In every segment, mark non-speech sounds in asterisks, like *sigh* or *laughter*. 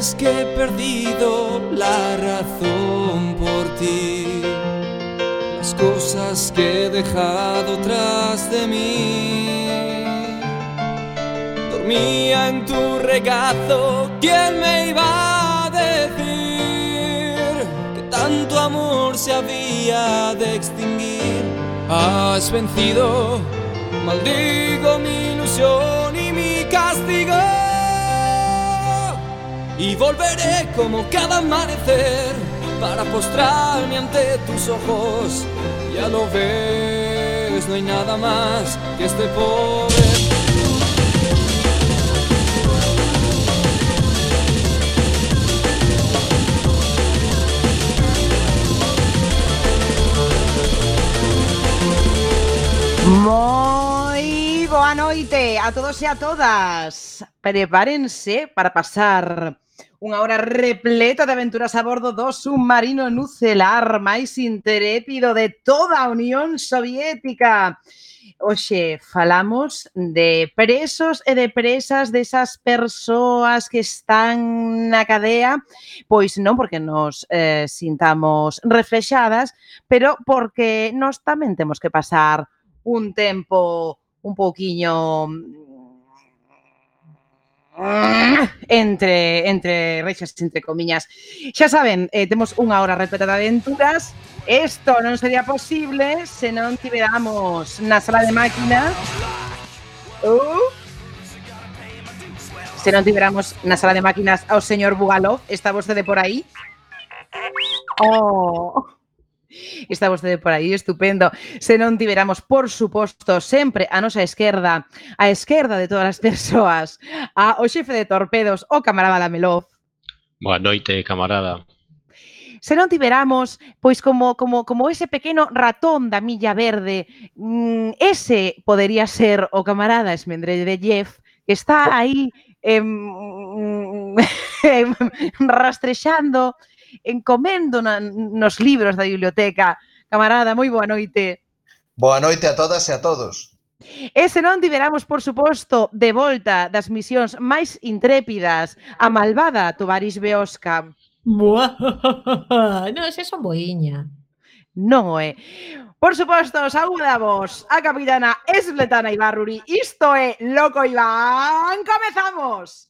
veces que he perdido la razón por ti, las cosas que he dejado tras de mí. Dormía en tu regazo, ¿quién me iba a decir que tanto amor se había de extinguir? Has vencido, maldigo mi ilusión y volveré como cada amanecer para postrarme ante tus ojos. Ya lo ves, no hay nada más que este poder. Moi boa noite a todos e a todas. Prepárense para pasar Unha hora repleta de aventuras a bordo do submarino nucelar máis intrépido de toda a Unión Soviética. Oxe, falamos de presos e de presas desas persoas que están na cadea, pois non porque nos eh, sintamos reflexadas, pero porque nós tamén temos que pasar un tempo un pouquiño entre entre reixas entre comiñas. Xa saben, eh, temos unha hora repleta de aventuras. Isto non sería posible se non tiveramos na sala de máquinas uh, se non tiveramos na sala de máquinas ao señor Bugalov. Está vostede por aí? Oh. *laughs* Está vostede por aí, estupendo. Se non tiveramos, por suposto, sempre a nosa esquerda, a esquerda de todas as persoas, a o xefe de torpedos, o camarada Lamelov. Boa noite, camarada. Se non tiveramos, pois como, como, como ese pequeno ratón da milla verde, mm, ese podería ser o camarada Esmendrellev, que está oh. aí *laughs* em, em, rastrexando encomendo na, nos libros da biblioteca. Camarada, moi boa noite. Boa noite a todas e a todos. E se non tiveramos, por suposto, de volta das misións máis intrépidas, a malvada Tovaris Beosca. *laughs* Boa! Non, se son boiña. Non, é. Por suposto, saudamos a capitana Esbletana Ibarruri. Isto é Loco Iván. Comezamos!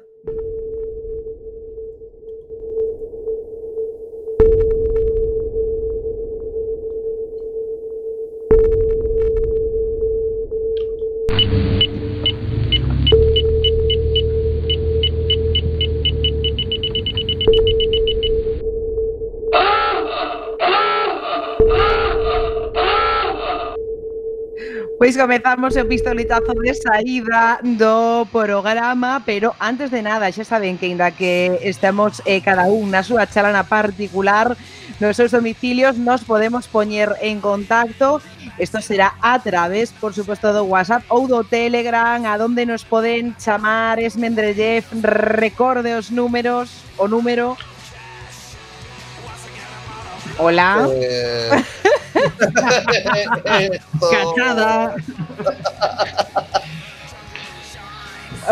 Pois comezamos o pistoletazo de saída do programa, pero antes de nada, xa saben que ainda que estamos eh, cada un na súa chalana particular, nos seus domicilios nos podemos poñer en contacto. Isto será a través, por suposto, do WhatsApp ou do Telegram, a donde nos poden chamar Esmendrellev, recorde os números, o número. Hola. Eh... Cachada.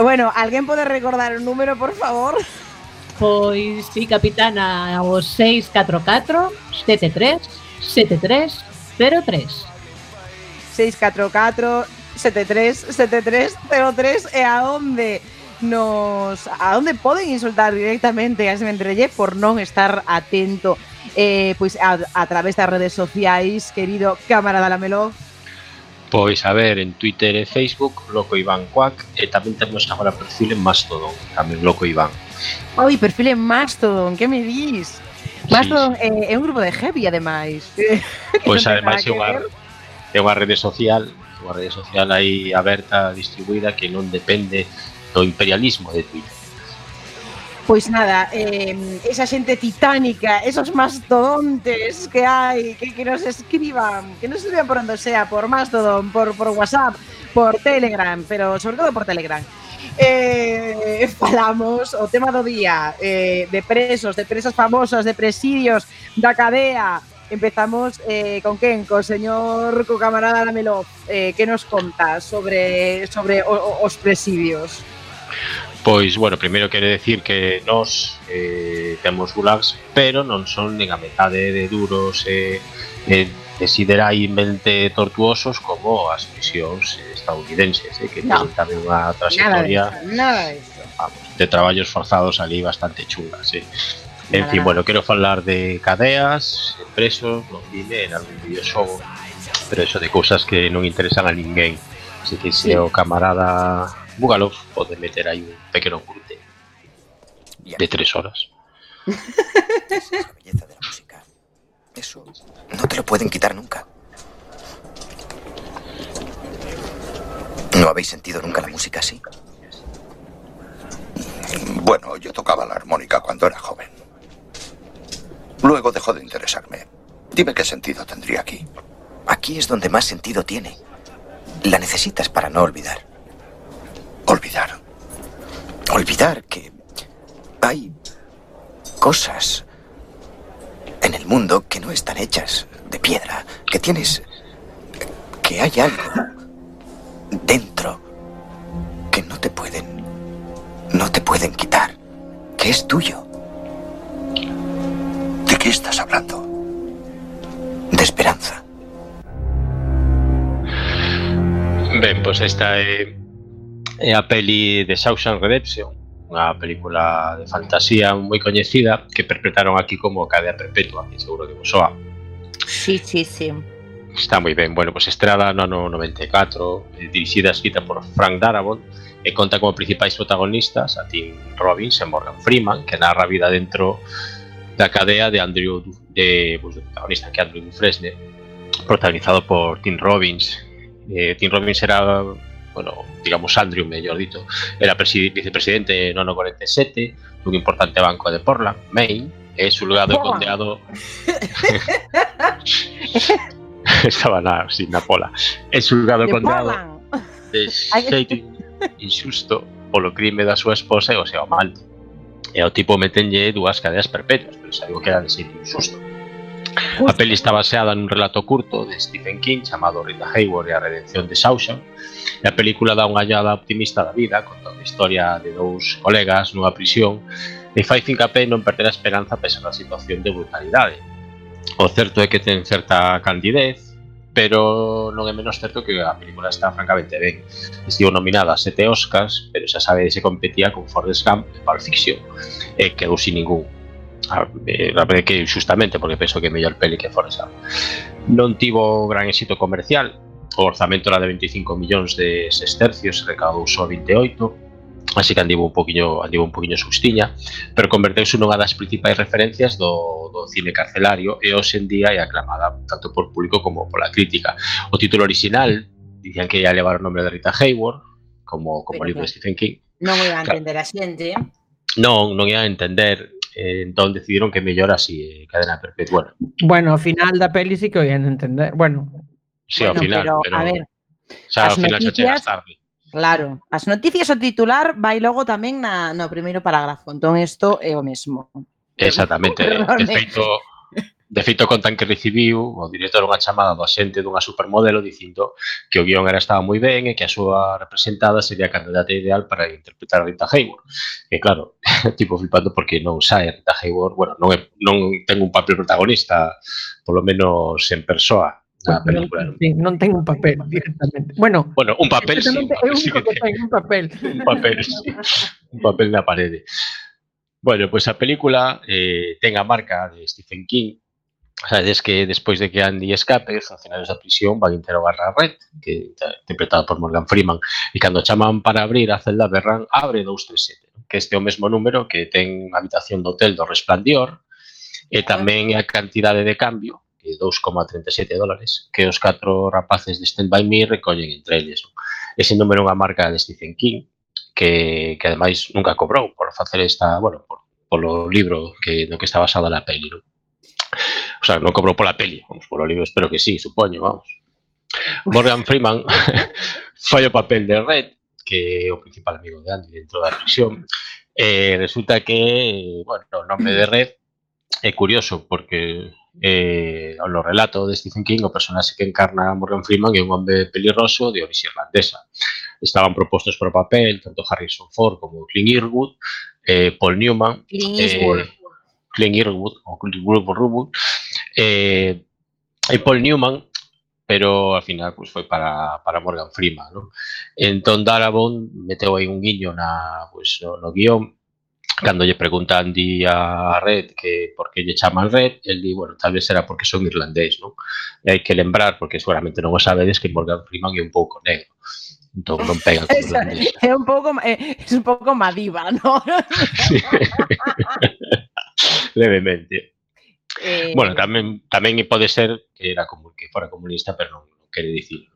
bueno, alguén pode recordar o número, por favor? Pois sí, capitana, o 644 73 73 03. 644 73 73 03 e a onde nos a onde poden insultar directamente a Esmendrelle por non estar atento eh, pois a, a través das redes sociais, querido camarada Lamelov? Pois a ver, en Twitter e Facebook, Loco Iván Cuac, eh, e tamén temos agora perfil en Mastodon, tamén Loco Iván. Oi, perfil en Mastodon, que me dis? Mastodon sí, sí. é, eh, é un grupo de heavy, ademais. *laughs* Pois ademais é unha, é unha rede social, unha rede social aí aberta, distribuída, que non depende do imperialismo de Twitter. Pois nada, eh, esa xente titánica, esos mastodontes que hai, que, que nos escriban, que nos escriban por onde sea, por Mastodon, por, por WhatsApp, por Telegram, pero sobre todo por Telegram. Eh, falamos o tema do día eh, de presos, de presas famosas, de presidios, da cadea. Empezamos eh, con quen? Co señor, co camarada Lamelo, eh, que nos conta sobre sobre o, o, os presidios? Pois, bueno, primeiro quero decir que nós eh, temos gulags, pero non son nin a metade de duros e eh, eh, desideraimente tortuosos como as misións estadounidenses, eh, que no. teñen tamén unha trayectoria nada de, eso, nada de, eso. Vamos, de traballos forzados ali bastante chulas. Eh. En nada. fin, bueno, quero falar de cadeas, presos, no cine, en algún videoxogo, pero eso de cousas que non interesan a ninguén. Así que se sí. o camarada Bugalov pode meter aí un pequeno curte de tres horas. la belleza de la música. Eso no te lo pueden quitar nunca. ¿No habéis sentido nunca la música así? Bueno, yo tocaba la armónica cuando era joven. Luego dejó de interesarme. Dime qué sentido tendría aquí. Aquí es donde más sentido tiene. La necesitas para no olvidar. Olvidar. Olvidar que hay cosas en el mundo que no están hechas de piedra, que tienes... que hay algo dentro que no te pueden... no te pueden quitar, que es tuyo, ¿De qué estás hablando? de esperanza. Ben, pois esta é, é a peli de Shawshank Redemption, unha película de fantasía moi coñecida que perpetraron aquí como Cadea Perpetua, que seguro que vos soa. Sí, sí, sí. Está moi ben. Bueno, pois pues no ano 94, eh, dirixida e escrita por Frank Darabont, e conta como principais protagonistas a Tim Robbins e Morgan Freeman, que narra a vida dentro da cadea de Andrew du de, pues, do protagonista que é Andrew Dufresne, protagonizado por Tim Robbins. Eh, Tim Robbins era bueno, digamos Andrew, mellor dito, era presi- vicepresidente no ano 47 dun importante banco de Portland, Maine, e xulgado e condeado estaba na, sin na pola. É xulgado e De condeado de xeito *laughs* injusto polo crime da súa esposa e o seu amante. E tipo metenlle dúas cadeas perpetuas, pero digo que era de xeito injusto. A peli está baseada nun relato curto de Stephen King chamado Rita Hayward e a redención de Shawshank e a película dá unha hallada optimista da vida contando a historia de dous colegas nunha prisión e fai fincapé non perder a esperanza pesar da situación de brutalidade. O certo é que ten certa candidez, pero non é menos certo que a película está francamente ben. Estivo nominada a sete Oscars, pero xa sabe se competía con Forrest Gump e Pulp Fiction, e quedou sin ningún a verdade que justamente porque penso que é mellor peli que Forrest Gump. Non tivo gran éxito comercial, o orzamento era de 25 millóns de sestercios, recaudou só 28, así que andivo un poquinho, andivo un poquinho sustiña, pero converteuse nunha das principais referencias do, do cine carcelario e hoxe en día é aclamada tanto por público como pola crítica. O título original dicían que ia levar o nome de Rita Hayworth, como como pero, libro de Stephen King. Non ia entender a xente. Non, non ia entender eh, entón decidiron que mellor así, eh, cadena perpetua. Bueno, ao final da peli sí que o ian entender. Bueno, sí, bueno, ao final, pero, pero, a ver, o sea, ao final noticias, xa chegas tarde. Claro, as noticias o titular vai logo tamén na, no primeiro parágrafo, entón isto é eh, o mesmo. Exactamente, *laughs* de feito, De feito, contan que recibiu o director unha chamada do axente dunha supermodelo dicindo que o guión era estaba moi ben e que a súa representada sería a candidata ideal para interpretar a Rita Hayworth. E claro, *laughs* tipo flipando porque non sae Rita Hayworth, bueno, non, é, non ten un papel protagonista, polo menos en persoa, na ah, película. Sí, non ten un papel directamente. Bueno, bueno un papel, sí, un papel, sí que, que ten. un papel. un papel, sí. un papel na parede. Bueno, pois pues a película eh, ten a marca de Stephen King, Sabedes que despois de que Andy escape, os funcionarios da prisión van interrogar a Red, que está interpretada por Morgan Freeman, e cando chaman para abrir a celda Berran abre 237, que este é o mesmo número que ten a habitación do hotel do Resplandor, e tamén a cantidade de cambio, que 2,37 dólares, que os catro rapaces de Stand By Me recollen entre eles. Ese número é unha marca de Stephen King, que, que ademais nunca cobrou por facer esta, bueno, por, polo libro que, no que está basada na peli, non? O sea, non cobrou pola peli, vamos, polo libro espero que sí, supoño, vamos. Morgan Freeman *laughs* o papel de Red, que é o principal amigo de Andy dentro da prisión. Eh, resulta que, bueno, o nome de Red é curioso porque eh, no relato de Stephen King o personaxe que encarna a Morgan Freeman é un hombre pelirroso de orixe irlandesa. Estaban propostos para o papel tanto Harrison Ford como Clint Eastwood, eh, Paul Newman, Clint eh, Eastwood. Clint Eastwood ou Clint Eastwood, eh, e Paul Newman, pero al final pues, foi para, para Morgan Freeman. ¿no? Entón Darabont meteu aí un guiño na, pues, no, no guion cando lle pregunta Andy a Red que por que lle chaman Red, el di, bueno, tal vez será porque son irlandés, non? E hai que lembrar, porque seguramente non o sabedes, que Morgan Freeman é un pouco negro. Entón non pega con irlandés. *laughs* É un pouco é, es un pouco madiva, ¿no? *laughs* Sí. *laughs* Levemente. Eh, bueno, tamén tamén pode ser que era como que fora comunista, pero non, non quere dicirlo.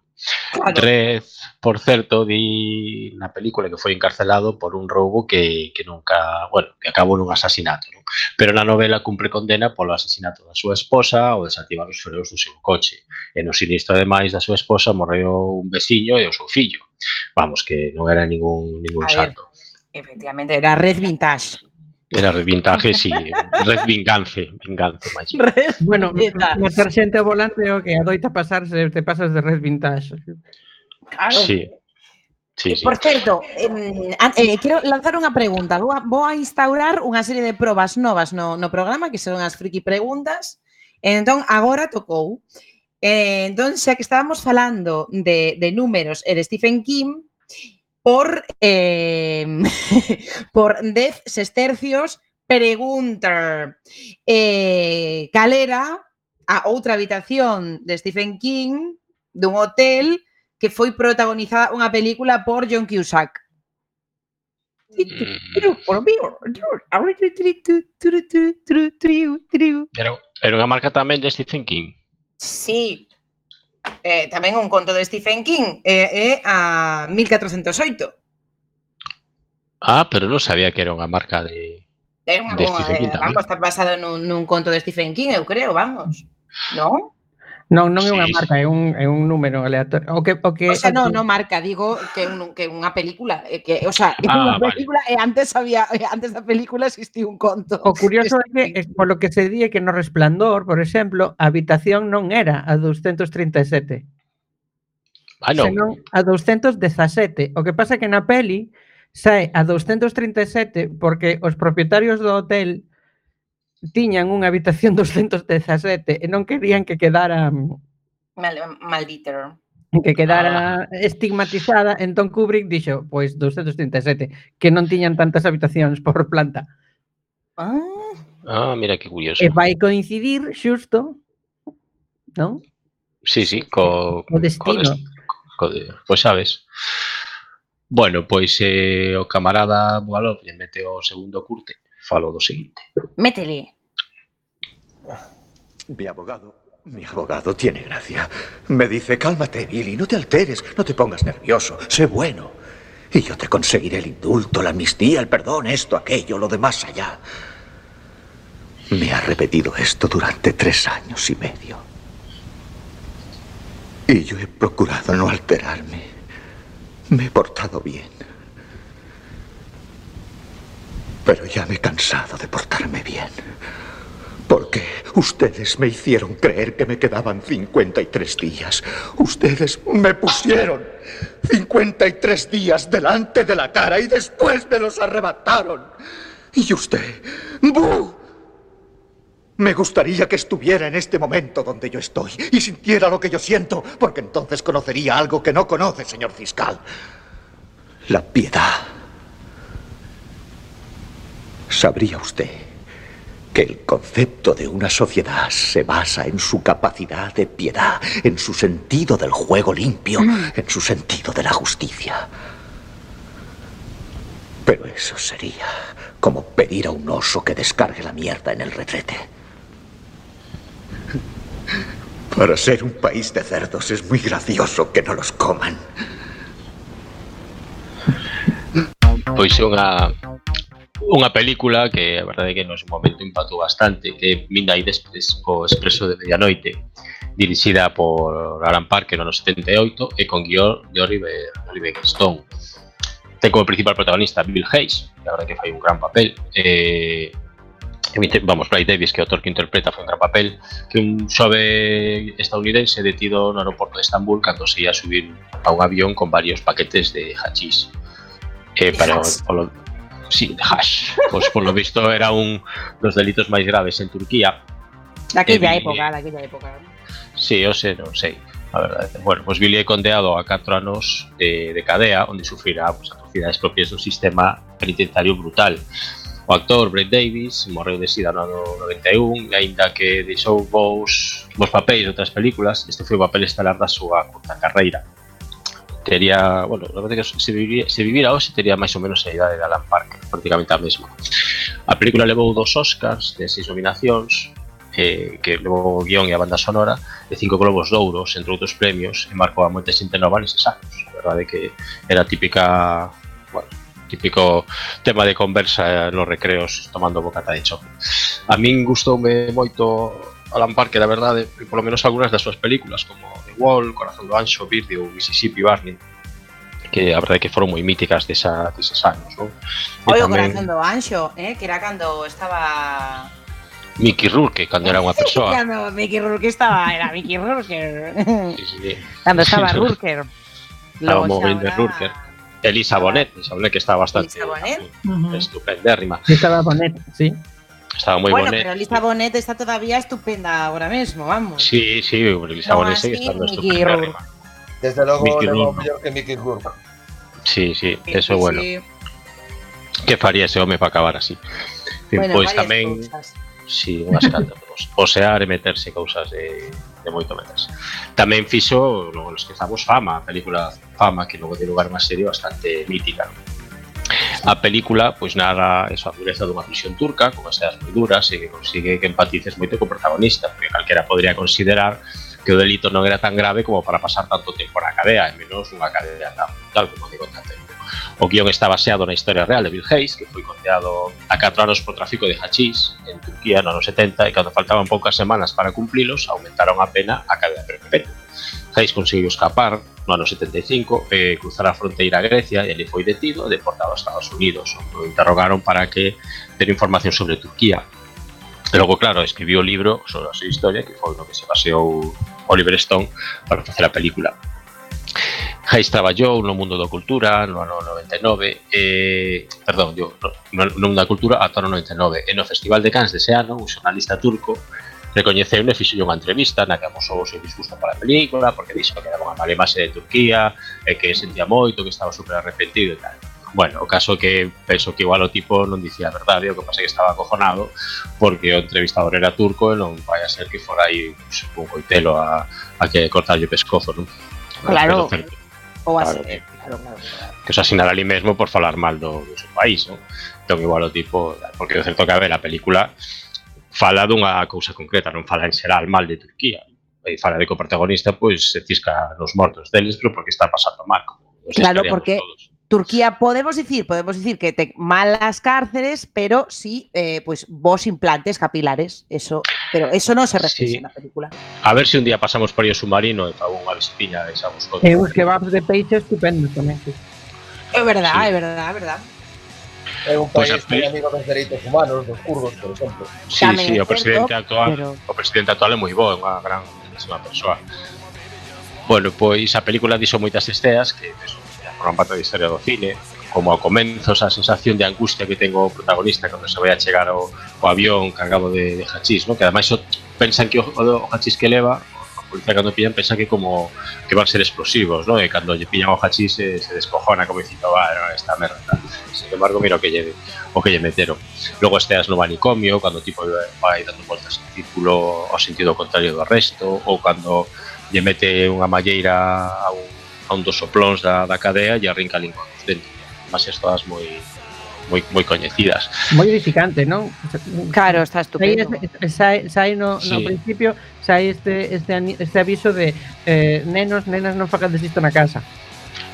Claro. Red, por certo, di na película que foi encarcelado por un roubo que, que nunca, bueno, que acabou nun asasinato, non? Pero na novela cumpre condena polo asasinato da súa esposa ou desactivar os freos do seu coche. E no sinistro, ademais, da súa esposa morreu un veciño e o seu fillo. Vamos, que non era ningún, ningún A santo. Ver, efectivamente, era Red Vintage. Era Red Vintage. Sí. Red Vingance, Vingance máis. Red bueno, matar xente ao volante o que adoita pasarse, te pasas de Red Vintage. Claro. Sí. Sí, eh, sí. Por certo, eh, eh, quero lanzar unha pregunta. Vou a, vou a instaurar unha serie de probas novas no, no programa, que son as friki preguntas. Entón, agora tocou. Eh, entón, xa que estábamos falando de, de números e de Stephen King, por, eh, *laughs* por 10 sestercios pregunta eh, calera a outra habitación de Stephen King dun hotel que foi protagonizada unha película por John Cusack. Mm. Era, era unha marca tamén de Stephen King. Sí, eh, tamén un conto de Stephen King, é eh, eh, a 1408. Ah, pero non sabía que era unha marca de, é unha, de Stephen King. Tamén. Vamos, está basado nun, nun conto de Stephen King, eu creo, vamos. Non? Non, non é unha sí, marca, é un, é un número aleatorio. O que, o que, o sea, non, non marca, digo que un, que unha película, eh, que, o sea, é ah, unha vale. película e antes había eh, antes da película existiu un conto. O curioso é que es, polo que se di que no Resplandor, por exemplo, a habitación non era a 237. Ah, non. Senón a 217. O que pasa é que na peli sae a 237 porque os propietarios do hotel tiñan unha habitación *laughs* 217 e non querían que quedara mal, maldito que quedara ah. estigmatizada, entón Kubrick dixo, pois 237, que non tiñan tantas habitacións por planta. Ah, ah mira que curioso. E vai coincidir xusto, non? Sí, sí, co, o destino. Co, des, co de, pois sabes. Bueno, pois eh, o camarada Boalov lle mete o segundo curte Falo do seguinte. métele. Mi abogado. Mi abogado tiene gracia. Me dice, cálmate, Billy, no te alteres, no te pongas nervioso, sé bueno. Y yo te conseguiré el indulto, la amnistía, el perdón, esto, aquello, lo de más allá. Me ha repetido esto durante tres años y medio. Y yo he procurado no alterarme. Me he portado bien. Pero ya me he cansado de portarme bien. Porque ustedes me hicieron creer que me quedaban 53 días. Ustedes me pusieron 53 días delante de la cara y después me los arrebataron. Y usted, ¡bu! Me gustaría que estuviera en este momento donde yo estoy y sintiera lo que yo siento, porque entonces conocería algo que no conoce, señor fiscal. La piedad. Sabría usted que el concepto de una sociedad se basa en su capacidad de piedad, en su sentido del juego limpio, en su sentido de la justicia. Pero eso sería como pedir a un oso que descargue la mierda en el retrete. Para ser un país de cerdos es muy gracioso que no los coman. Pois é unha unha película que a verdade é que no seu momento impactou bastante, que é Midnight Express o Expreso de Medianoite, dirixida por Alan Parker no ano 78 e con guion de Oliver, Oliver Stone. Ten como principal protagonista Bill Hayes, que a verdade que fai un gran papel. Eh, Vamos, Ray Davis, que é o autor que interpreta foi un gran papel, que un xove estadounidense detido no aeroporto de Estambul cando se ia a subir a un avión con varios paquetes de hachís. Eh, para, polo, sí, de hash. Pois polo visto era un dos delitos máis graves en Turquía. Daquella Eh, época, daquella época. Sí, eu sei, non sei. A verdade. Bueno, pois Billy é condeado a 4 anos de, de cadea onde sufrirá pois, atrocidades propias do sistema penitenciario brutal. O actor Brett Davis morreu de sida no ano 91 e aínda que deixou vos, vos papéis de outras películas, este foi o papel estelar da súa curta carreira. tería, bueno, a verdade que se, vivira, se vivira hoxe tería máis ou menos a idade de Alan Parker, prácticamente a mesma. A película levou dos Oscars de seis nominacións, eh, que levou o guión e a banda sonora, e cinco globos de ouro, entre outros premios, e marcou a moita xente nova neses anos. A verdade que era típica, bueno, típico tema de conversa eh, nos recreos tomando bocata de chope. A min gustoume moito Alan Parker, la verdad, por lo menos algunas de sus películas, como The Wall, Corazón de Ancho, Birdie o Mississippi Barney, que la verdad que fueron muy míticas de, esa, de esos años. ¿no? Oye. Corazón de Ancho, ¿eh? que era cuando estaba... Mickey Rourke, cuando era una *laughs* persona. cuando Mickey Rourke estaba, era Mickey Rourke. *laughs* sí, sí. Cuando estaba *laughs* Rourke. Estaba móvil de Rourke. Elisa Bonet, Elisa Bonet que está bastante Elisa Bonet. estupendérrima. Elisa Bonet, sí. Estaba moi bueno, Bonet. pero Lisa Bonet está todavía estupenda ahora mismo, vamos. Sí, sí, Elisa Aún Bonet sigue estando Mickey estupendérrima. Desde Mickey levou Rourke. mellor que Mickey Rourke. Sí, sí, Sí, eso sí, bueno. sí. Que faría ese home para acabar así? Bueno, pois varias tamén cousas. Sí, unhas *laughs* cantas pues, Posear e meterse cousas de, de moito meterse Tamén fixo, logo nos esquezamos Fama A película Fama, que logo de lugar unha serie bastante mítica non? A película, pois narra eso, a dureza dunha prisión turca Con as sedas moi duras E que consigue que empatices moito co protagonista Porque calquera podría considerar que o delito non era tan grave como para pasar tanto tempo na cadea, e menos unha cadea tan brutal como digo tan. O guion está baseado na historia real de Bill Hayes, que foi condeado a 4 anos por tráfico de hachís en Turquía no ano 70 e cando faltaban poucas semanas para cumplilos, aumentaron a pena a cadea perpetua. Reis conseguiu escapar no ano 75 e eh, cruzar a fronteira a Grecia e ali foi detido e deportado aos Estados Unidos. O interrogaron para que ter información sobre Turquía. E logo, claro, escribiu o libro sobre a súa historia que foi no que se baseou Oliver Stone para facer a película. Hayes traballou no mundo da cultura no ano 99 e, perdón, yo, no, no mundo da cultura ata o 99 e no Festival de Cannes dese ano un xornalista turco recoñeceu e fixelle unha entrevista na que amosou o seu disgusto para a película, porque dixo que era unha mala base de Turquía, e que sentía moito, que estaba super arrepentido e tal. Bueno, o caso que penso que igual o tipo non dicía a verdade, o que pasa que estaba acojonado porque o entrevistador era turco e non vai a ser que fora aí pues, un coitelo a, a que cortarlle o pescozo, non? Claro, ou claro, eh, claro, claro, claro. que os asinar ali mesmo por falar mal do, do seu país, non? Entón igual o tipo, porque é certo que a ver, a película fala dunha cousa concreta, non fala en xeral mal de Turquía. E fala de que o protagonista pois se cisca nos mortos deles, pero porque está pasando mal. Como claro, porque todos. Turquía podemos dicir, podemos dicir que ten malas cárceres, pero sí eh, pois, pues vos implantes capilares, eso, pero eso no se refleja sí. en la película. A ver si un día pasamos por o submarino e fago unha visipiña e xa busco. E os kebabs de peixe estupendos tamén. É verdade, sí. é verdade, é verdade. É un país pois, moi amigo dos dereitos humanos, dos kurdos, por exemplo. Sí, Tamén sí, o presidente certo, actual, pero... o presidente actual é moi bo, é unha gran unha persoa. Bueno, pois a película dixo moitas esteas que eso, forman parte da historia do cine, como ao comenzo esa sensación de angustia que tengo o protagonista cando se vai a chegar ao, ao avión cargado de, de hachís, ¿no? que ademais pensan que o, o, o hachís que leva policía cando pillan pensa que como que van ser explosivos, ¿no? E cando lle pillan o hachís se, se descojona como dicindo, va, no, esta merda. Sin embargo, mira o que lle, o que lle meteron. Logo esteas no manicomio, cando o tipo vai dando voltas en círculo ao sentido contrario do resto, ou cando lle mete unha malleira a un, a un dos soplóns da, da cadea e arrinca a lingua dos dentes. Mas estas moi moi moi coñecidas. Moi edificante, non? Claro, está estupendo. Sai, sai no, sí. no principio, sai este, este, este aviso de eh, nenos, nenas, non facades isto na casa.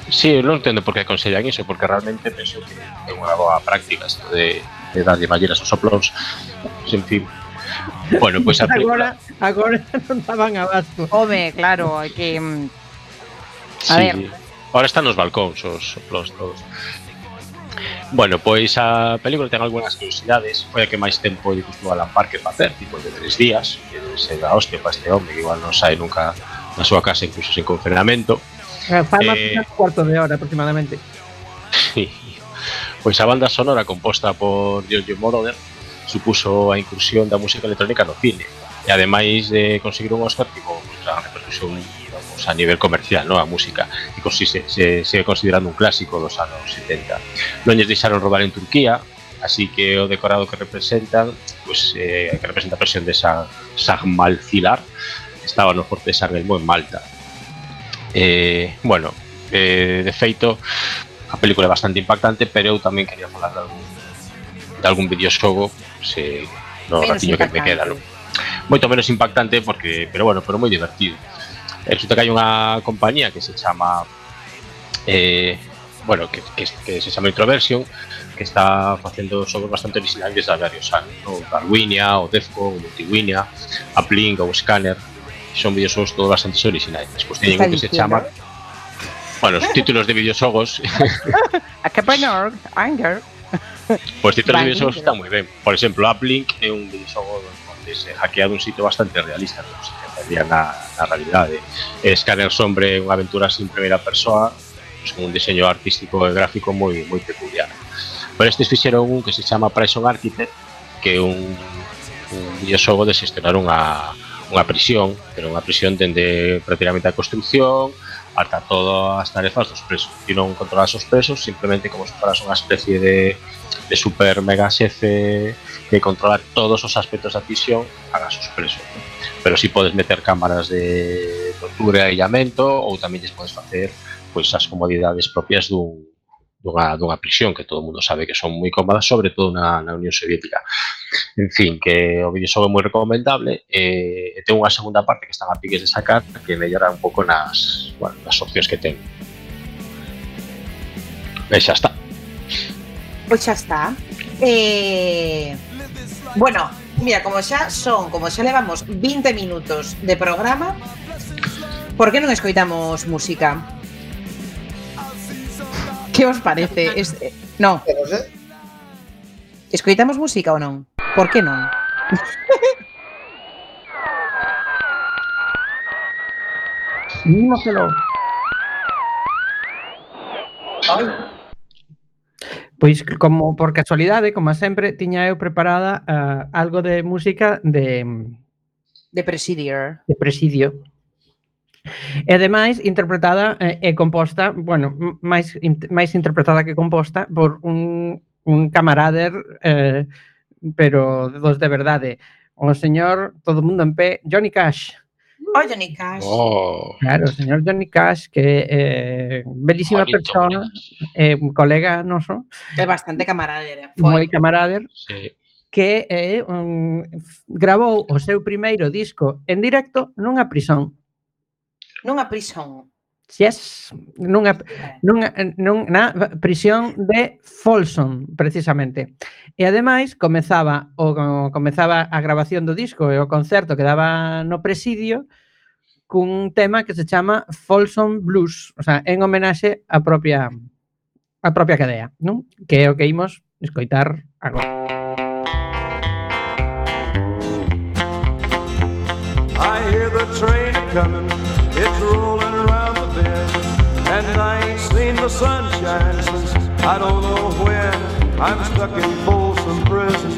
Sí, non entendo por que aconsellan iso, porque realmente penso que é unha boa práctica isto de, de darlle malleras aos soplóns. En fin, Bueno, pois película... agora, agora *laughs* non daban abasto. Home, claro, hai que mm, A sí. ver. Ahora están nos balcóns os soplós todos. Bueno, pois a película ten algunhas curiosidades Foi a que máis tempo lle custou Alan Parker facer Tipo de tres días Que debe ser a hostia para este hombre Que igual non sai nunca na súa casa Incluso sin confinamento Eh, Fai Eh, cuarto de hora aproximadamente. Sí. Pois a banda sonora composta por Giorgio Moroder supuso a incursión da música electrónica no cine e ademais de conseguir un Oscar tipo pues, a repercusión vamos, a nivel comercial no? a música e consiste, se sigue considerando un clásico dos anos 70 non lles deixaron robar en Turquía así que o decorado que representan pues, eh, que representa a presión de Sa Sagmalcilar estaba no Forte de San Elmo en Malta eh, bueno eh, de feito a película bastante impactante pero eu tamén quería falar de algún, de algún videoxogo se no Menos ratiño que me queda impactante. no? moito menos impactante porque pero bueno, pero moi divertido Resulta que hay una compañía que se llama. Eh, bueno, que, se llama Introversion, que está haciendo software bastante original desde varios años, ¿no? Darwinia, o Defco, o Multiwinia, Uplink, o Scanner, son videojuegos todos bastante originales. pues tienen uno que se llama... Bueno, los títulos de videojuegos... *laughs* Anger... pues títulos de videojuegos están muy bien. Por ejemplo, Uplink es un videojuego donde se ha hackeado un sitio bastante realista. sería na, na realidade. E Scanner Sombre é unha aventura sin primeira persoa, con un diseño artístico e gráfico moi moi peculiar. Pero estes fixeron un que se chama Prison Architect, que é un, un videoxogo de xestionar unha, unha prisión, pero unha prisión dende prácticamente a construción ata todas as tarefas dos presos. Ti non controlas os presos, simplemente como se faras unha especie de, de super mega xefe que controla todos os aspectos da prisión hagas os presos. ¿no? pero si sí podes meter cámaras de tortura e aillamento ou tamén lles podes facer pois as comodidades propias dun, dunha, dunha prisión que todo o mundo sabe que son moi cómodas, sobre todo na, na Unión Soviética. En fin, que o videoxogo é moi recomendable eh, e, e ten unha segunda parte que están a piques de sacar que mellora un pouco nas, bueno, nas opcións que ten. E xa está. Pois xa está. Eh, bueno, mira, como xa son, como xa levamos 20 minutos de programa, por que non escoitamos música? Que os parece? Es, eh, no, Que non sei. escoitamos música ou non? Por que non? *laughs* Dímoselo. Ai, Pois como por casualidade, como sempre, tiña eu preparada uh, algo de música de de Presidier. De Presidio. E ademais interpretada eh, e composta, bueno, máis in, máis interpretada que composta por un un camarader eh, pero dos de verdade, o señor todo mundo en pé, Johnny Cash o Johnny Cash. Oh. Claro, o señor Johnny Cash, que eh, bellissima Bonito, persona, eh, un colega noso. É bastante camarader. ¿eh? Foi. Moi camarader. Sí. Que é un, grabou o seu primeiro disco en directo nunha prisión. Nunha prisión. Yes, nunha, nunha, nunha na prisión de Folsom, precisamente. E ademais comezaba o comezaba a grabación do disco e o concerto que daba no presidio cun tema que se chama Folsom Blues, o sea, en homenaxe á propia a propia cadea, non? Que é o que imos escoitar agora. I hear the train coming the sunshine since I don't know when. I'm stuck in Folsom Prison,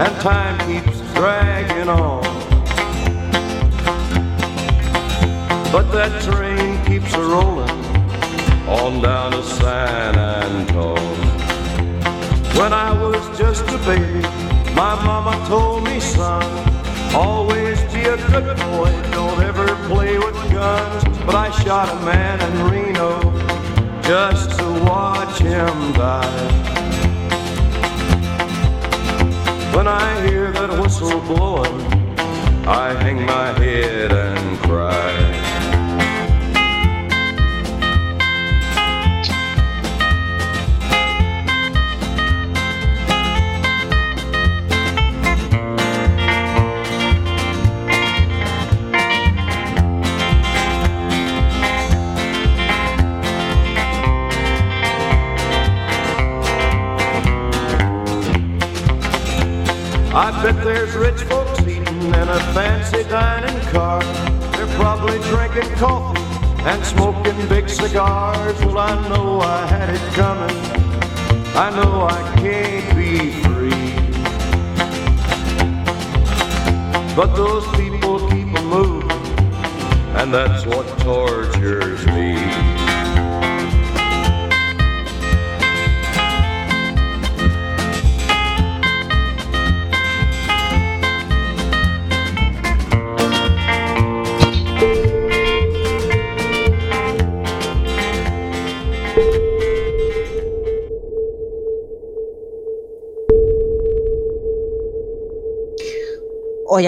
and time keeps dragging on. But that train keeps a rolling on down to San Antone. When I was just a baby, my mama told me, son, always be a good boy, don't ever play with guns. But I shot a man in Reno just to watch him die. When I hear that whistle blowing, I hang my head and cry.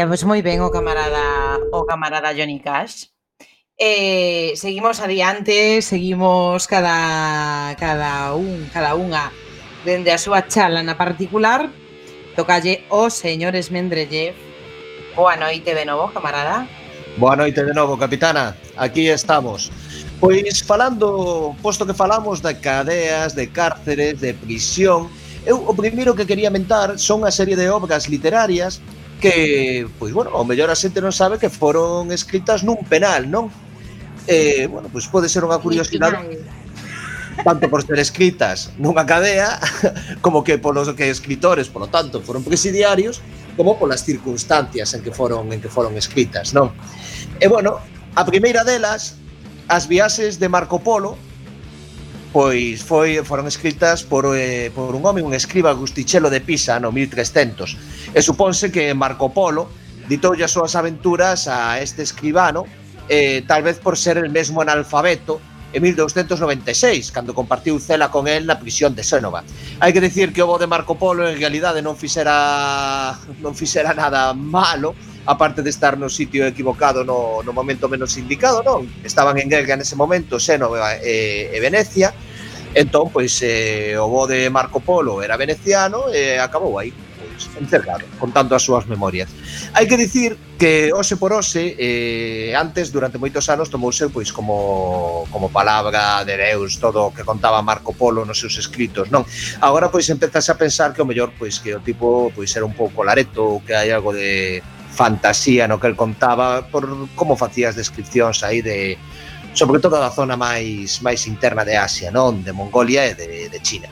pues moi ben o camarada o camarada Johnny Cash. Eh, seguimos adiante, seguimos cada cada un, cada unha dende a súa chala na particular. Tocalle o señores Esmendrellev. Boa noite de novo, camarada. Boa noite de novo, capitana. Aquí estamos. Pois falando, posto que falamos de cadeas, de cárceres, de prisión, eu o primeiro que quería mentar son a serie de obras literarias que, pois bueno, ao mellor a xente non sabe que foron escritas nun penal, non? Eh, bueno, pois pode ser unha curiosidade tanto por ser escritas nunha cadea *laughs* como que polos que escritores, polo tanto, foron presidiarios, como polas circunstancias en que foron en que foron escritas, non? E bueno, a primeira delas, as viaxes de Marco Polo, pois foi foron escritas por, eh, por un home, un escriba Gustichelo de Pisa no 1300. E suponse que Marco Polo ditoulle as súas aventuras a este escribano, eh, tal vez por ser el mesmo analfabeto en 1296, cando compartiu cela con él na prisión de Xénova. Hai que dicir que o bo de Marco Polo en realidade non fixera non fixera nada malo, aparte de estar no sitio equivocado no, no momento menos indicado, non? Estaban en Grega nese momento Xénova e, e Venecia, entón, pois, eh, o bo de Marco Polo era veneciano e acabou aí pois, encerrado, contando as súas memorias. Hai que dicir que hoxe por hoxe, eh, antes, durante moitos anos, tomouse pois como, como palabra de Deus todo o que contaba Marco Polo nos seus escritos, non? Agora, pois, empezase a pensar que o mellor, pois, que o tipo, pois, era un pouco lareto, que hai algo de fantasía no que el contaba por como facías descripcións aí de sobre todo da zona máis máis interna de Asia, non? De Mongolia e de, de China.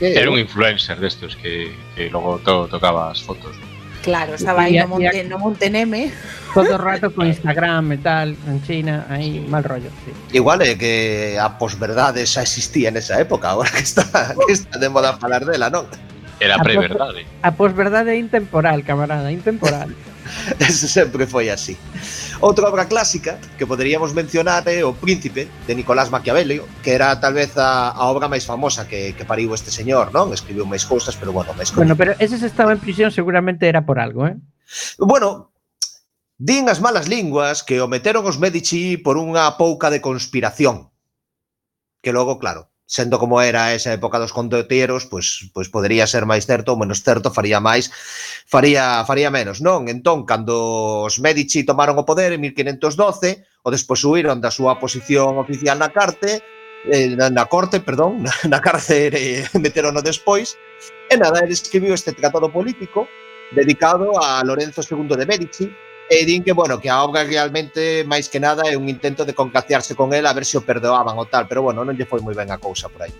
Que, Era un influencer destes que, que logo to, tocaba as fotos. Claro, estaba aí no, Monte, no Monteneme. Todo o rato *laughs* con Instagram e tal, en China, aí sí. mal rollo. Sí. Igual é eh, que a posverdade xa existía nesa época, agora que está, que está de moda falar dela, non? Era preverdade. A posverdade é intemporal, camarada, intemporal. *laughs* *laughs* Ese sempre foi así. Outra obra clásica que poderíamos mencionar é O Príncipe, de Nicolás Maquiavelli, que era tal vez a, a obra máis famosa que, que pariu este señor, non? Escribiu máis cousas, pero bueno, máis cousas. Bueno, pero ese se estaba en prisión seguramente era por algo, eh? Bueno, din as malas linguas que o meteron os Medici por unha pouca de conspiración. Que logo, claro, sendo como era esa época dos condotieros, pois, pois podería ser máis certo ou menos certo, faría máis, faría, faría menos, non? Entón, cando os Medici tomaron o poder en 1512, o despois huiron da súa posición oficial na carte, eh, na, na corte, perdón, *laughs* na, na cárcere eh, meterono despois, e nada, ele escribiu este tratado político dedicado a Lorenzo II de Medici, E din que, bueno, que a obra realmente, máis que nada, é un intento de concaciarse con ela a ver se o perdoaban ou tal, pero bueno, non lle foi moi ben a cousa por aí.